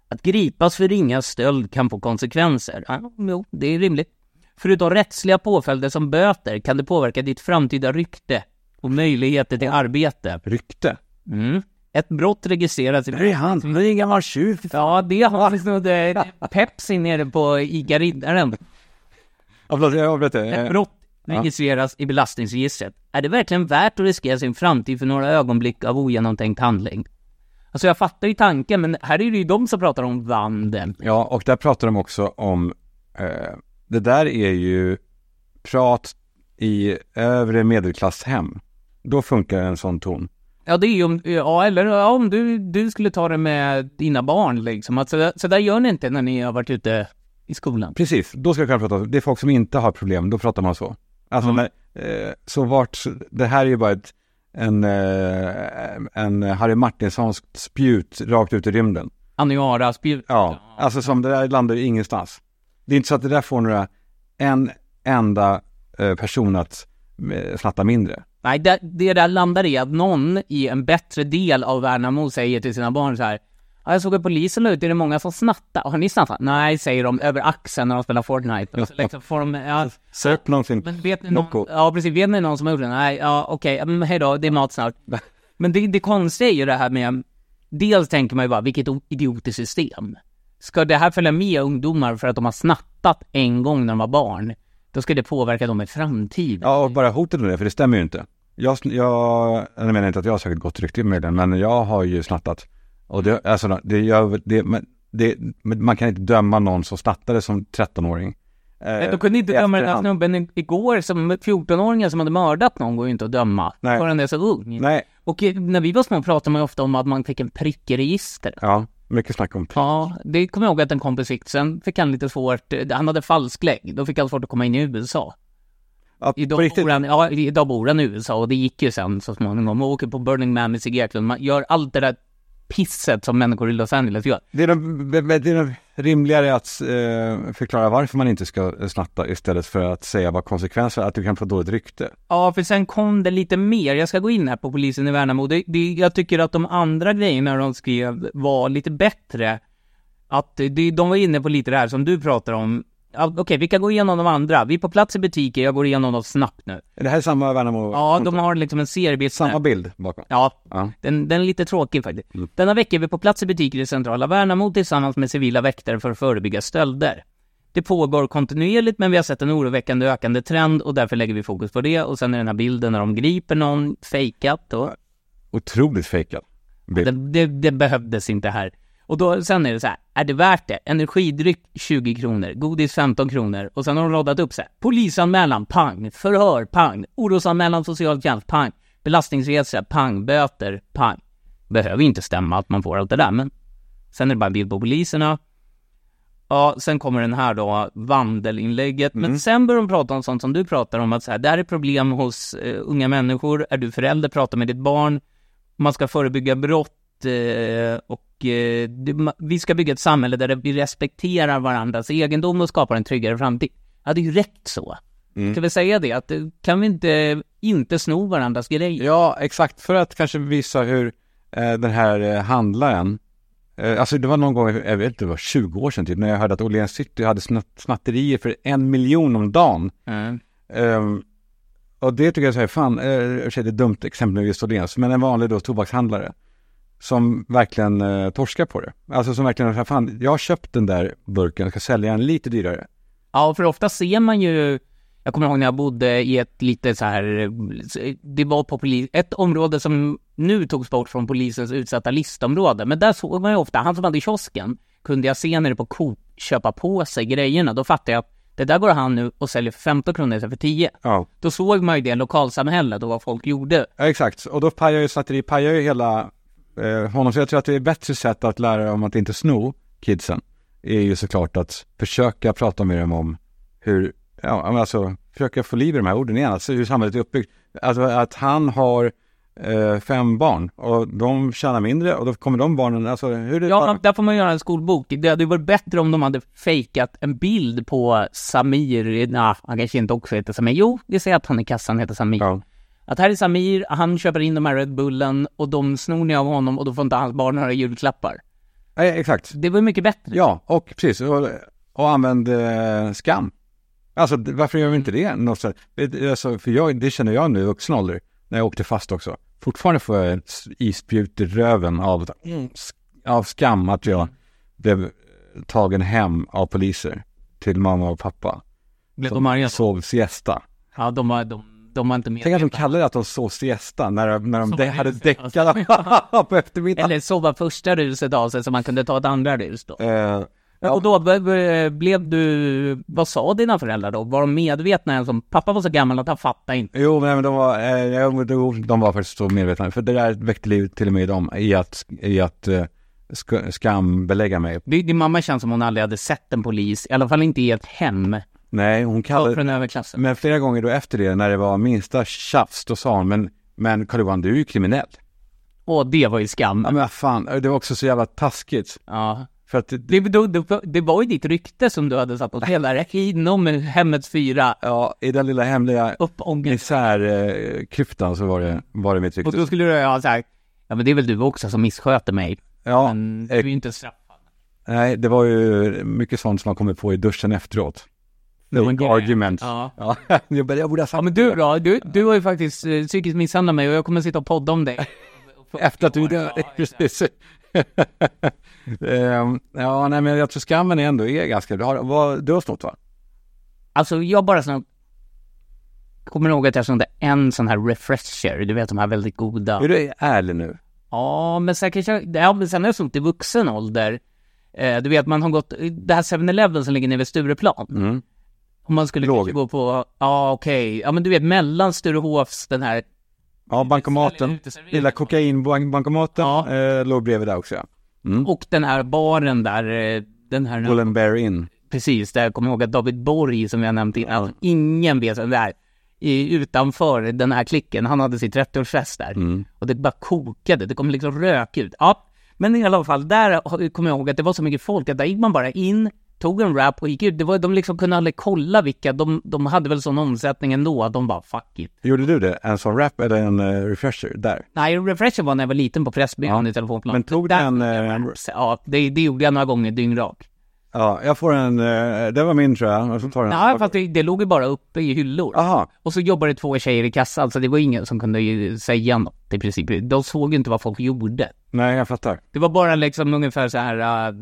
Att gripas för ringa stöld kan få konsekvenser. Ja, jo, det är rimligt. Förutom rättsliga påföljder som böter kan det påverka ditt framtida rykte och möjligheter till arbete. Rykte. Mm. Ett brott registreras i... Det är han, det är en gammal tjuv. Ja, det har liksom det, Pepsi nere på ICA Riddaren. Ja, förlåt, jag avbröt det. Ett brott registreras i belastningsregistret. Är det verkligen värt att riskera sin framtid för några ögonblick av ogenomtänkt handling? Alltså jag fattar ju tanken, men här är det ju de som pratar om vandel. Ja, och där pratar de också om, eh, det där är ju prat i övre medelklasshem. Då funkar en sån ton. Ja, det är ju om, ja, eller ja, om du, du skulle ta det med dina barn liksom. Alltså, så där gör ni inte när ni har varit ute i skolan. Precis, då ska jag kunna prata, det är folk som inte har problem, då pratar man så. Alltså, när, eh, så vart, det här är ju bara ett, en, eh, en Harry Martinsons spjut rakt ut i rymden. Aniara, spjut. Ja, alltså som det där landar ju ingenstans. Det är inte så att det där får några, en enda eh, person att eh, snatta mindre. Nej, det, det där landar i att någon i en bättre del av Värnamo säger till sina barn så här. Ja, jag såg att polisen la ut, är det många som snattar? Har ni snattat? Nej, säger de över axeln när de spelar Fortnite. Och så liksom får de, ja, Sök någonsin. men vet ni någon, ja precis, vet ni någon som har gjort det? Nej, ja okej, okay. men hej då, det är mat snart. Men det, det konstiga är ju det här med, dels tänker man ju bara, vilket idiotiskt system. Ska det här följa med ungdomar för att de har snattat en gång när de var barn? Då ska det påverka dem i framtiden. Ja, och bara hotet om det, för det stämmer ju inte. Jag, jag, jag menar inte att jag har säkert gott rykte med det, men jag har ju snattat. Och det, alltså, det gör, det, men det, man kan inte döma någon som snattade som 13-åring. Eh, De kunde inte döma den här snubben igår som 14-åringen som hade mördat någon går ju inte att döma. Nej. För han är så ung. Nej, Och när vi var små pratade man ju ofta om att man fick en prick i registret. ja, mycket snack om Ja, det kommer jag ihåg att en kompis fick. Sen fick han lite svårt, eh, han hade falsklägg. Då fick han svårt att komma in i USA. Ja, Idag riktigt. bor, han, ja, idag bor han i USA och det gick ju sen så småningom. Man åker på Burning Man med Sigge Eklund. Man gör allt det där pisset som människor i Los Angeles gör. Det är, nog- det är nog rimligare att eh, förklara varför man inte ska snatta istället för att säga vad konsekvenser att du kan få dåligt rykte. Ja, för sen kom det lite mer. Jag ska gå in här på polisen i Värnamo. Det, det, jag tycker att de andra grejerna de skrev var lite bättre. Att det, de var inne på lite det här som du pratar om. Ja, Okej, vi kan gå igenom de andra. Vi är på plats i butiker, jag går igenom dem snabbt nu. Är det här samma Värnamo? Ja, de har liksom en seriebild. Samma bild bakom? Ja, Ja. den, den är lite tråkig faktiskt. Denna vecka är vi på plats i butiker i centrala Värnamo tillsammans med civila väktare för att förebygga stölder. Det pågår kontinuerligt men vi har sett en oroväckande ökande trend och därför lägger vi fokus på det och sen är den här bilden när de griper någon, fejkat då. Otroligt fejkad bild. Det, det, det behövdes inte här. Och då, sen är det så här, är det värt det? Energidryck 20 kronor, godis 15 kronor och sen har de radat upp så här, polisanmälan, pang, förhör, pang, orosanmälan, socialtjänst, pang, belastningsresa, pang, böter, pang. Behöver inte stämma att man får allt det där, men sen är det bara en bild på poliserna. Ja, sen kommer den här då, vandelinlägget. Men sen börjar de prata om sånt som du pratar om, att så här, det här är problem hos eh, unga människor. Är du förälder, prata med ditt barn. Man ska förebygga brott och eh, det, ma- vi ska bygga ett samhälle där vi respekterar varandras egendom och skapar en tryggare framtid. Ja, det är ju rätt så. Ska vi säga det, att eh, kan vi inte, inte sno varandras grejer? Ja, exakt. För att kanske visa hur eh, den här eh, handlaren, eh, alltså det var någon gång, jag vet inte, det var 20 år sedan typ, när jag hörde att Åhléns City hade snatt, snatterier för en miljon om dagen. Mm. Ehm, och det tycker jag säger, fan, eh, i och för sig det är ett dumt exempel med just Åhléns, men en vanlig då tobakshandlare som verkligen eh, torskar på det. Alltså som verkligen, fan, jag har köpt den där burken, jag ska sälja den lite dyrare. Ja, för ofta ser man ju, jag kommer ihåg när jag bodde i ett lite så här, det var på polis, ett område som nu togs bort från polisens utsatta listområde, men där såg man ju ofta, han som hade kiosken, kunde jag se nere på Coop köpa på sig grejerna, då fattade jag att det där går han nu och säljer för 15 kronor istället för 10. Ja. Då såg man ju det lokalsamhället och vad folk gjorde. Ja, exakt. Och då pajar ju snatteri, pajar ju hela eh, honom. Så jag tror att det är bättre sätt att lära dem att inte sno kidsen. Är ju såklart att försöka prata med dem om hur, ja men alltså försöka få liv i de här orden igen. Alltså hur samhället är uppbyggt. Alltså att han har eh, fem barn och de tjänar mindre och då kommer de barnen, alltså hur det Ja, där får man göra en skolbok. Det hade varit bättre om de hade fejkat en bild på Samir, nej, han kanske inte också heter Samir. Jo, vi säger att han i kassan heter Samir. Ja. Att här är Samir, han köper in de här Red Bullen och de snor ni av honom och då får inte hans barn några julklappar. Nej, exakt. Det var mycket bättre. Ja, och precis. Och, och använd eh, skam. Alltså varför gör vi inte det? Något Alltså, för jag, det känner jag nu i vuxen ålder, när jag åkte fast också. Fortfarande får jag ett isspjut i röven av, mm, av skam att jag blev tagen hem av poliser till mamma och pappa. Blev de arga? sov siesta. Ja, de var, de, de var inte med. Tänk att de kallar det att de sov siesta när, när de Sov de hade ruset, däckat på eftermiddagen. Eller sova första ruset av sig så man kunde ta ett andra rus då. Eh, Och då blev du, vad sa dina föräldrar då? Var de medvetna än som, pappa var så gammal att han fattade inte. Jo, men de var, eh, ja, de var faktiskt så medvetna. För det där väckte liv till och med i dem, i att, i att eh, sk- skambelägga mig. Din din mamma känns som hon aldrig hade sett en polis, i alla fall inte i ett hem, Nej, hon kallade, från överklassen. men flera gånger då efter det, när det var minsta tjafs, då sa hon, men, men Carl-Johan, du är ju kriminell. Och det var ju skam. Ja, men fan, det var också så jävla taskigt. Ja. För att, det, Det, det, det, var ju ditt rykte som du hade satt på spel där, inom hemmets fyra ja, i den lilla hemliga isärklyftan så var det, var det mitt Och rykte. då skulle du ha sagt, ja men det är väl du också som missköter mig. Ja, Men du är ju inte straffad. nej, det var ju mycket sånt som man kommer på i duschen efteråt. Grej. arguments. Ja. Ja, jag, borde- ha sagt Ja men du då, du, du har ju faktiskt eh, psykiskt misshandlat mig och jag kommer sitta och podda om dig. Efter att du död, Ja, precis. Ehm, ja, nej men jag tror skammen är ändå är ganska, du har, vad, du har snott va? Alltså jag bara sån Kommer ihåg att jag snodde en sån här refresher, du vet de här väldigt goda. Är du ärlig nu? Ja, men sen kanske, ja men sen har jag snott i vuxen ålder. Eh, du vet man har gått, det här 7-Eleven som ligger nere vid Stureplan. Mm. Om man skulle Låg. gå på, ja okej, ja men du vet mellan Sturehofs, den här, Ja, bankomaten, lilla kokainbankomaten Ja. eh, låg bredvid där också ja. Mm. och den här baren där, eh, den här, and Bear In. precis, där jag kommer ihåg att David Borg som jag nämnt innan, ingen vet vem det är. Utanför den här klicken, han hade sitt 30-årsfest där. Mm. Och det bara kokade, det kom liksom rök ut. Ja, men i alla fall, där kommer jag ihåg att det var så mycket folk att där gick man bara in, tog en rap och gick ut. Det var, de liksom kunde aldrig kolla vilka, de, de hade väl sån omsättning ändå att de bara fuck it. Gjorde du det? En sån rap eller en eh, refresher där? Nej, refresher var när jag var liten på Pressbyrån Ja. i telefonplan. Men tog Där- den, eh, Ja, det, det gjorde jag några gånger dyngrak. Ja, jag får en, eh, det var min tror jag. Och så tar den. Nej, fast det, det låg ju bara uppe i hyllor. Aha, Och så jobbade två tjejer i kassan, så det var ingen som kunde säga något i princip. De såg ju inte vad folk gjorde. nej jag fattar. Det var bara liksom ungefär så här,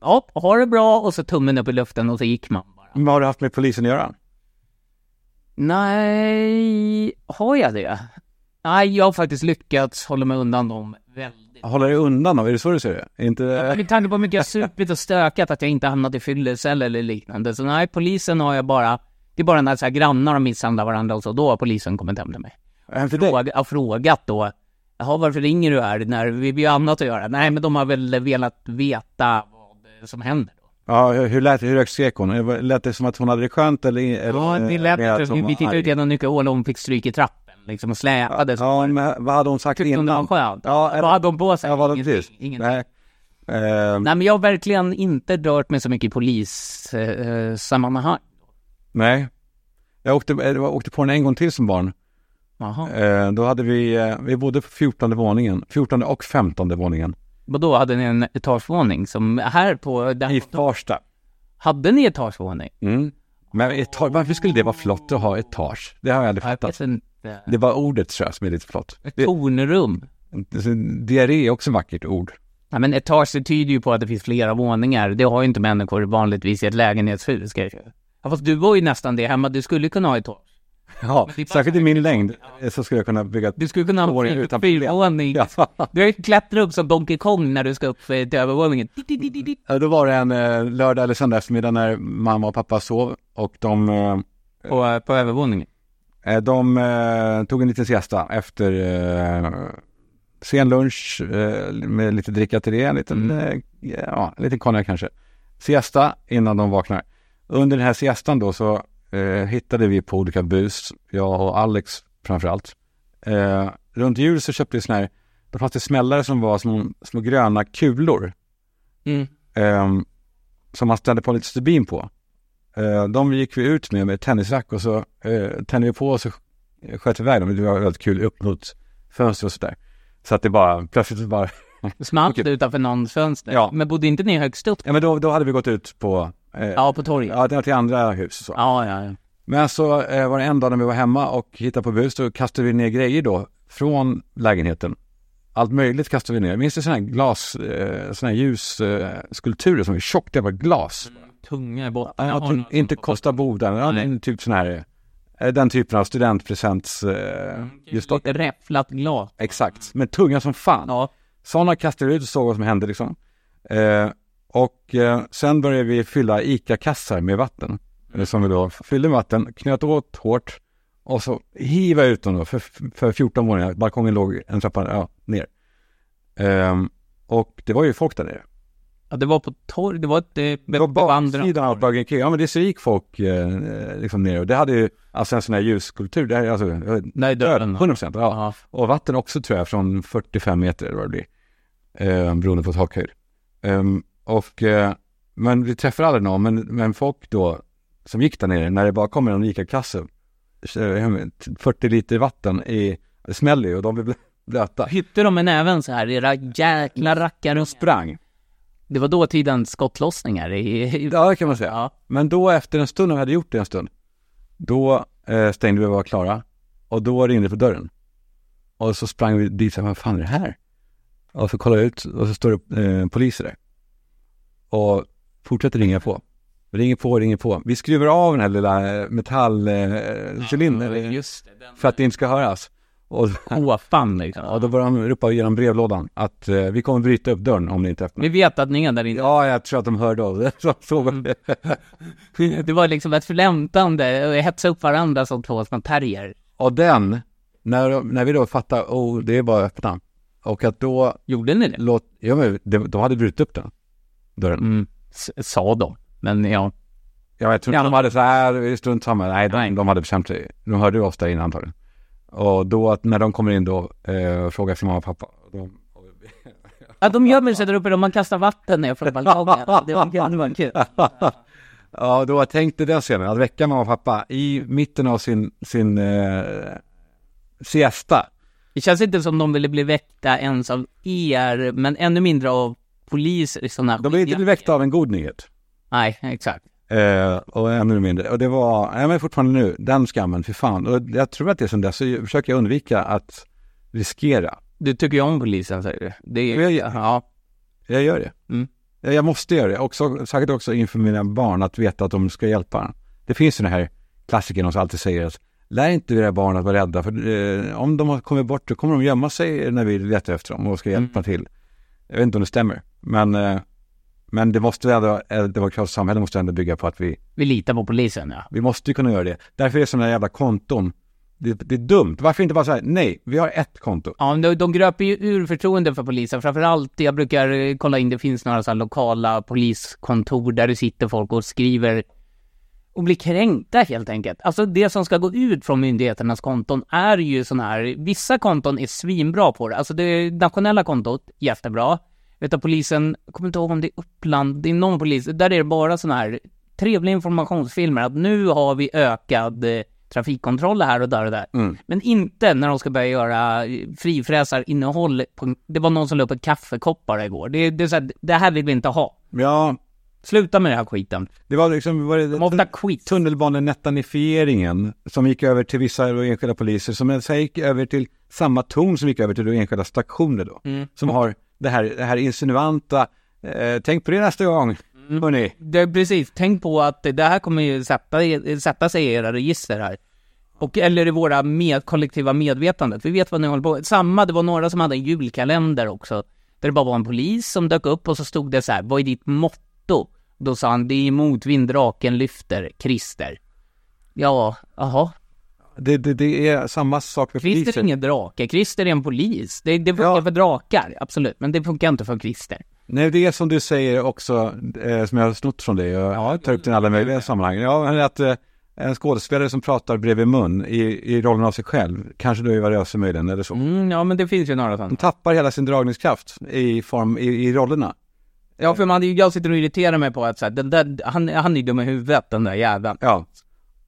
ja, ha det bra och så tummen upp i luften och så gick man bara. Men vad har du haft med polisen att göra? Nej, har jag det? Nej, jag har faktiskt lyckats hålla mig undan dem väldigt. Håller dig undan då? Är det så du ser det? Inte... Med tanke på hur mycket jag supit och stökat att jag inte hamnat i fyllecell eller liknande. Så nej, polisen har jag bara, det är bara när så här grannar har misshandlat varandra och så, då har polisen kommit hem till mig. Hem till dig? Fråga, har frågat då, Jaha, varför ringer du här när vi vi har annat att göra? Nej, men de har väl velat veta som händer då. Ja, hur, lät hur högt skrek hon? Eh, var- Lät det som att hon hade det skönt eller? eller Ja, det eh, lät inte, hon vi var tittade ut genom nyckelhålet och hon fick stryk i trappen liksom och släpade. så Ja, men vad hade hon sagt Tyckte hon det var innan? skönt? Ja, Vad hade hon på sig? Ja, vad hade Ingenting, ingenting. Nej. Eh, Nej, men jag har verkligen inte rört mig så mycket i polissammanhang. Eh, sammanhang. nej. Jag åkte, eh, jag åkte på den en gång till som barn. Jaha. Eh, då hade vi, eh, vi bodde på 14 våningen. 14 och 15 våningen. Vadå, hade ni en etagevåning som här på... Där, I Farsta. hade ni etagevåning? Mm. Men etage, varför skulle det vara flott att ha etage? Det har jag aldrig fattat. Det var ordet tror jag som är lite flott. Ett tornrum. diarré är också ett vackert ord. Ja, men etage tyder ju på att det finns flera våningar. Det har ju inte människor vanligtvis i ett lägenhetshus. Säga. Ja, fast du var ju nästan det hemma. Du skulle kunna ha etage. Ja, särskilt i min längd eh, så skulle jag kunna bygga Du skulle kunna ha en fyrvåning. Ja. Du har ju klättrat upp som Donkey Kong när du ska upp eh, till övervåningen. Ja, Då var det en eh, lördag eller söndag eftermiddag när mamma och pappa sov och de, eh, På, på övervåningen. eh, de eh, tog en liten siesta efter eh, sen lunch eh, med lite dricka till det, en liten, eh, ja, en liten konjak kanske. Siesta innan de vaknar. Under den här siestan då så eh, hittade vi på olika bus, jag och Alex framförallt. Eh, runt jul så köpte vi sådana här, då fanns det smällare som var små, små gröna kulor. Mm. Ehm, som man ställde på lite stubin på. Eh, de gick vi ut med med tennisrack och så uh, tände vi på och så sk- sköt vi iväg dem. Det var väldigt kul upp mot fönster och sådär. Så att det bara, plötsligt bara, Smalt utanför någons fönster. Ja. Men bodde inte ni högst upp? ja men då, då hade vi gått ut på, eh, Ja, på torget. ja, det var till andra hus och så. Ja, ja, ja. Men så eh, var det en dag när vi var hemma och hittade på bus, då kastade vi ner grejer då från lägenheten. Allt möjligt kastade vi ner. Minns du sådana här glas, eh, sådana här ljusskulpturer skulpturer som är tjockt jävla glas? Tunga i botten. Ja, typ, något inte Costa Boda, ja, en typ sån här, eh, den typen av studentpresents, eh, Mm. just då. Lite räfflat glas. Exakt, men tunga som fan. Ja. Sådana kastade vi ut och såg vad som hände liksom. Eh, och eh, sen började vi fylla ICA-kassar med vatten. Eh, som vi då fyllde med vatten, knöt åt hårt och så hiva ut dem då för, för 14 våningar. Balkongen låg en trappa ja, ner. Ehm, och det var ju folk där nere. ja, det var på torg. Det var ett... eh, Det var baksidan av Burger King. Ja men det så gick folk eh, liksom ner och det hade ju alltså en sån här ljusskulptur. Det här, är alltså, eh, Nej, dörren. 100 procent. Ja. Ja. Och vatten också tror jag från 45 meter eller vad det blir. Eh, beroende på takhöjd. Ehm, och, eh, men vi träffade aldrig någon, men, men folk då som gick där nere, när det bara kommer en ICA-kasse, eh, 40 liter vatten i, det smäller ju och de blir blö- blöta. Hytte de med näven så här, era jäkla rackare. Sprang. Det var då tidens skottlossningar i Ja, det kan man säga. ja. Men då efter en stund, när vi hade gjort det en stund, då eh, stängde vi och var klara. Och då ringde det på dörren. Och så sprang vi dit och sa, vad fan är det här? Och så kollade jag ut och så står det eh, poliser där. Och fortsätter ringa på. Ringer på, ringer på. Vi skruvar av den här lilla metallcylindern eh, cylindern, Just det. Den för att det inte ska höras. Och, håfan liksom. och då började de ropa genom brevlådan att eh, vi kommer bryta upp dörren om ni inte öppnar. Vi vet att ni är där inne. Ja, jag tror att de hörde av det. Så, så, Det var liksom ett förlämtande och hetsa upp varandra som två små terrier. Och den, när, när vi då fattar, oh det är bara att öppna. Och att då, Gjorde ni det? låt, ja men det, de hade brutit upp den, dörren. Mm. Sa de. Men ja. Ja, jag tror inte Ja. de hade så här, strunt samma, nej, de, Nej. de hade bestämt sig. De hörde oss där inne antagligen. Och då, att när de kommer in då, eh, frågar sin mamma och pappa. De, ja de gömmer sig där uppe och man kastar vatten ner från balkongen. Det var kul. Det var kul. ja, då tänkte den scenen, att väcka mamma och pappa i mitten av sin, sin eh, siesta. Det känns inte som de ville bli väckta ens av er, men ännu mindre av poliser i sådana De blev inte väckta av en god nyhet. Nej, exakt. Eh, och ännu mindre. Och det var, ja men fortfarande nu, den skammen, för fan. Och jag tror att det är som dess, så försöker jag undvika att riskera. Du tycker ju om polisen säger du. Det är Jag- ja. Jag gör det. Mm. Jag jag måste göra det. Också, säkert också inför mina barn, att veta att de ska hjälpa. Det finns ju den här klassikern som alltid säger att lär inte era barn att vara rädda, för eh, om de har kommit bort så kommer de gömma sig när vi letar efter dem och ska hjälpa Mm. till. Jag vet inte om det stämmer, men, eh, men det måste ändå, ett demokratiskt samhälle måste ändå bygga på att vi Vi litar på polisen ja. Vi måste ju kunna göra det. Därför är det sådana jävla konton det, det är dumt. Varför inte bara säga nej, vi har ett konto. Ja, de, de gröper ju ur förtroende för polisen. Framförallt, jag brukar eh, kolla in, det finns några så lokala poliskontor där det sitter folk och skriver och blir kränkta helt enkelt. Alltså det som ska gå ut från myndigheternas konton är ju sådana här, vissa konton är svinbra på det. Alltså det nationella kontot, jättebra. Vet att polisen, jag kommer inte ihåg om det är Uppland, det är någon polis, där är det bara sådana här trevliga informationsfilmer att nu har vi ökad eh, trafikkontroller här och där och där. Mm. Men inte när de ska börja göra eh, frifräsarinnehåll. På, det var någon som la upp ett kaffekoppar igår. Det, det, är så här, det här vill vi inte ha. Ja, Sluta med den här skiten. det var liksom, var det, De ofta skit. tunnelbanenetanifieringen som gick över till vissa enskilda poliser som sen gick över till samma ton som gick över till enskilda stationer då. Mm. Som har det här, det här insinuanta, eh, tänk på det nästa gång, Mm. hörni. Det precis, tänk på att det här kommer ju sätta, sätta sig i era register här. Och, eller i våra med, kollektiva medvetandet. Vi vet vad ni håller på med. Samma, det var några som hade en julkalender också. Där det bara var en polis som dök upp och så stod det så här, vad är ditt motto? Då sa han, det är motvind, draken lyfter, Christer. Ja, jaha. Det, det, det är samma sak för Christer är poliser. ingen drake, Christer är en polis. Det, det funkar Ja. för drakar, absolut. Men det funkar inte för Christer. Nej, det är som du säger också, eh, som jag har snott från dig och ja, tar upp det i alla möjliga sammanhang. Ja, men att eh, en skådespelare som pratar bredvid mun i, i rollen av sig själv, kanske då Eva Röse möjligen, eller så. Mm, ja, men det finns ju några sådana. De tappar hela sin dragningskraft i form, i, i rollerna. Ja, för man, jag sitter och irriterar mig på att så här, den där, han, han är dum i huvudet, den där jäveln. Ja.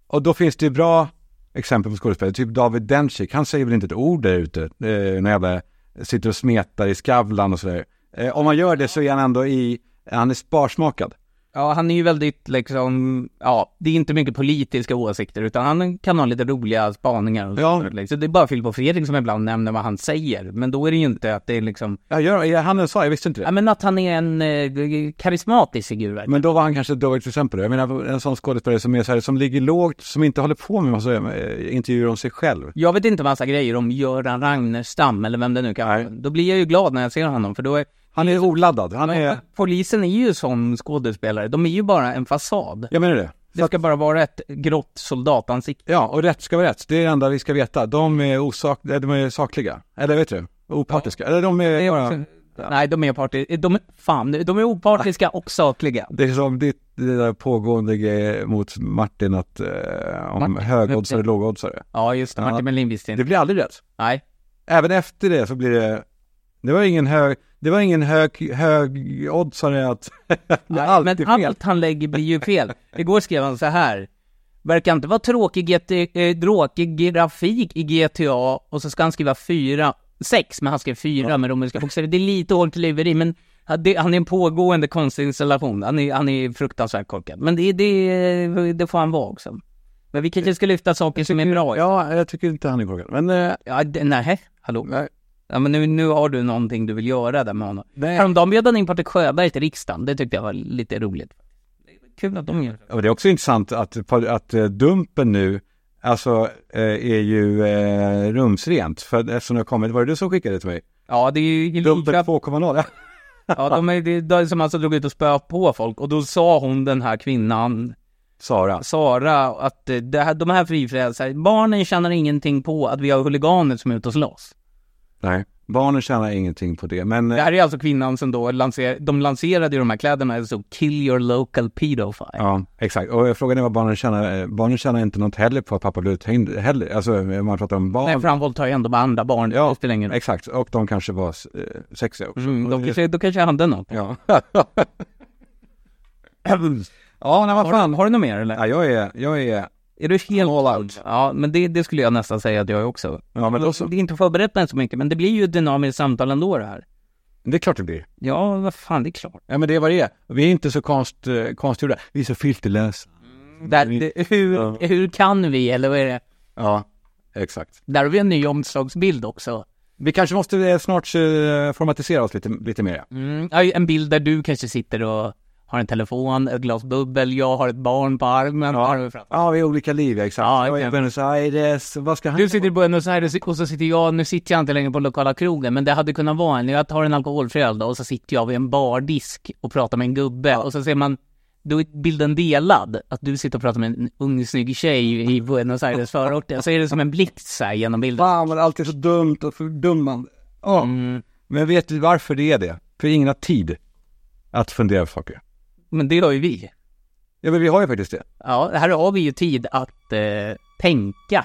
Och då finns det ju bra exempel på skådespelare, typ David Dencik, han säger väl inte ett ord där ute, eh, när jag sitter och smetar i Skavlan och sådär. Eh, om man gör det så är han ändå i, han är sparsmakad. Ja, han är ju väldigt liksom, ja, det är inte mycket politiska åsikter, utan han kan ha lite roliga spaningar och Ja. så, liksom. Så det är bara Filip och Fredrik som ibland nämner vad han säger, men då är det ju inte att det är liksom, Ja, gör, han sa, jag visste inte det. ja men att han är en eh, karismatisk figur. Men då var han kanske ett dåligt exempel. Jag menar en sån skådespelare som är så här, som ligger lågt, som inte håller på med massa eh, intervjuer om sig själv. Jag vet inte massa grejer om Göran Ragnerstam eller vem det nu kan vara. Då blir jag ju glad när jag ser honom, för då är Han är oladdad, han är, Polisen är ju sån skådespelare, de är ju bara en fasad. jag menar det. Det ska bara vara ett grått soldatansikte. Ja, och rätt ska vara rätt. Det är det enda vi ska veta. De är osak, de är sakliga. Eller vet du? Opartiska. Eller de är bara... Nej, de är partiska. De, fan, de är opartiska och sakliga. Det är som ditt det där pågående grej mot Martin att, eh, om Martin? högoddsare och lågoddsare. Ja, just det. Ja. Martin Melin visste Det inte. blir aldrig rätt. Nej. Även efter det så blir det, det var ingen hög, det var ingen hög, högoddsare att, det Nej, alltid men fel. allt han lägger blir ju fel. Igår skrev han så här. Verkar inte vara tråkig, GT, eh, tråkig grafik i GTA och så ska han skriva fyra, sex, men han skrev fyra med romerska bokstäver. Det är lite hårklyveri, men han det- han är en pågående konstinstallation. Han är, han är fruktansvärt korkad. Men det, det, det får han vara också. Men vi kanske ska lyfta saker som är bra. Ja, jag tycker inte han är korkad. Men, eh, Ja, det- nej, hallå. nej. Ja, men nu, nu har du någonting du vill göra där med honom. Nej. Häromdagen bjöd han in Patrik Sjöberg till riksdagen. Det tyckte jag var lite roligt. Kul att de gör det. Och det är också intressant att, att eh, Dumpen nu, alltså eh, är ju eh, rumsrent. För eftersom det har kommit, var det du som skickade det till mig? Ja, det är ju Dumpen Linköping. 2.0, ja. Ja, de är, det är de som alltså drog ut och spöade på folk. Och då sa hon, den här kvinnan, Sara. Sara, att eh, det här, de här frifräsare, barnen tjänar ingenting på att vi har huliganer som är ute och slåss. Nej, barnen tjänar ingenting på det. Men Det här är alltså kvinnan som då lanser, de lanserade de här kläderna, så kill your local pedophile. ja, exakt. Och frågan är vad barnen tjänar. Eh, Barnen tjänar inte något heller på att pappa blir uthängd heller. Alltså man pratar om barn. Nej, för han våldtar ju ändå bara andra barn, Ja, det spelar ingen roll. Exakt, och de kanske var eh, sexiga också. Mm, de kanske, då kanske hade något. Ja. ja, nej vad Har, fan. du- har du något mer eller? Ja, jag är, jag är, Är du helt all out. Ja, men det, det skulle jag nästan säga att jag är också. ja men då så. Det är inte förberett mig så mycket, men det blir ju ett dynamiskt samtal ändå det här. Det är klart det blir. Ja, vad fan, det är klart. Ja men det är vad det är. Vi är inte så konst, eh, konstgjorda. Vi är så filterlösa. Där, vi- det, hur, Ja. hur kan vi, eller vad är det? Ja, exakt. Där har vi en ny omslagsbild också. Vi kanske måste eh, snart eh, formatisera oss lite, lite mer. ja. Mm, en bild där du kanske sitter och har en telefon, ett glas bubbel, jag har ett barn på armen. Ja. Ja, vi har olika liv, ja, exakt. Ja, jag är i. Buenos Aires, vad ska han Du sitter i Buenos Aires och så sitter jag, nu sitter jag inte längre på lokala krogen, men det hade kunnat vara en, jag tar en alkoholfri öl då, och så sitter jag vid en bardisk och pratar med en gubbe och så ser man då är bilden delad. Att du sitter och pratar med en ung snygg tjej i Buenos Aires förorter, så är det som en blixt så här genom bilden. Fan vad det alltid är så dumt och fördummande. Ja. Mm. Men vet du varför det är det? För ingen har tid att fundera på saker. Men det har ju vi. Ja men vi har ju faktiskt det. Ja, här har vi ju tid att eh, tänka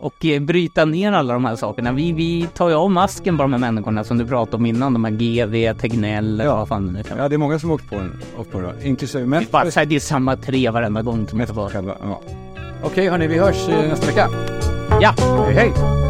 och eh, bryta ner alla de här sakerna. Vi, vi tar ju av masken på de här människorna som du pratade om innan, de här GV, Tegnell, Ja. vad fan det nu kan vara. Ja det är många som åkt på den, åkt på den inklusive Det men är bara det är samma tre varenda gång mest själva. Ja. Okej hörni, vi hörs nästa vecka. Ja, Hej hej!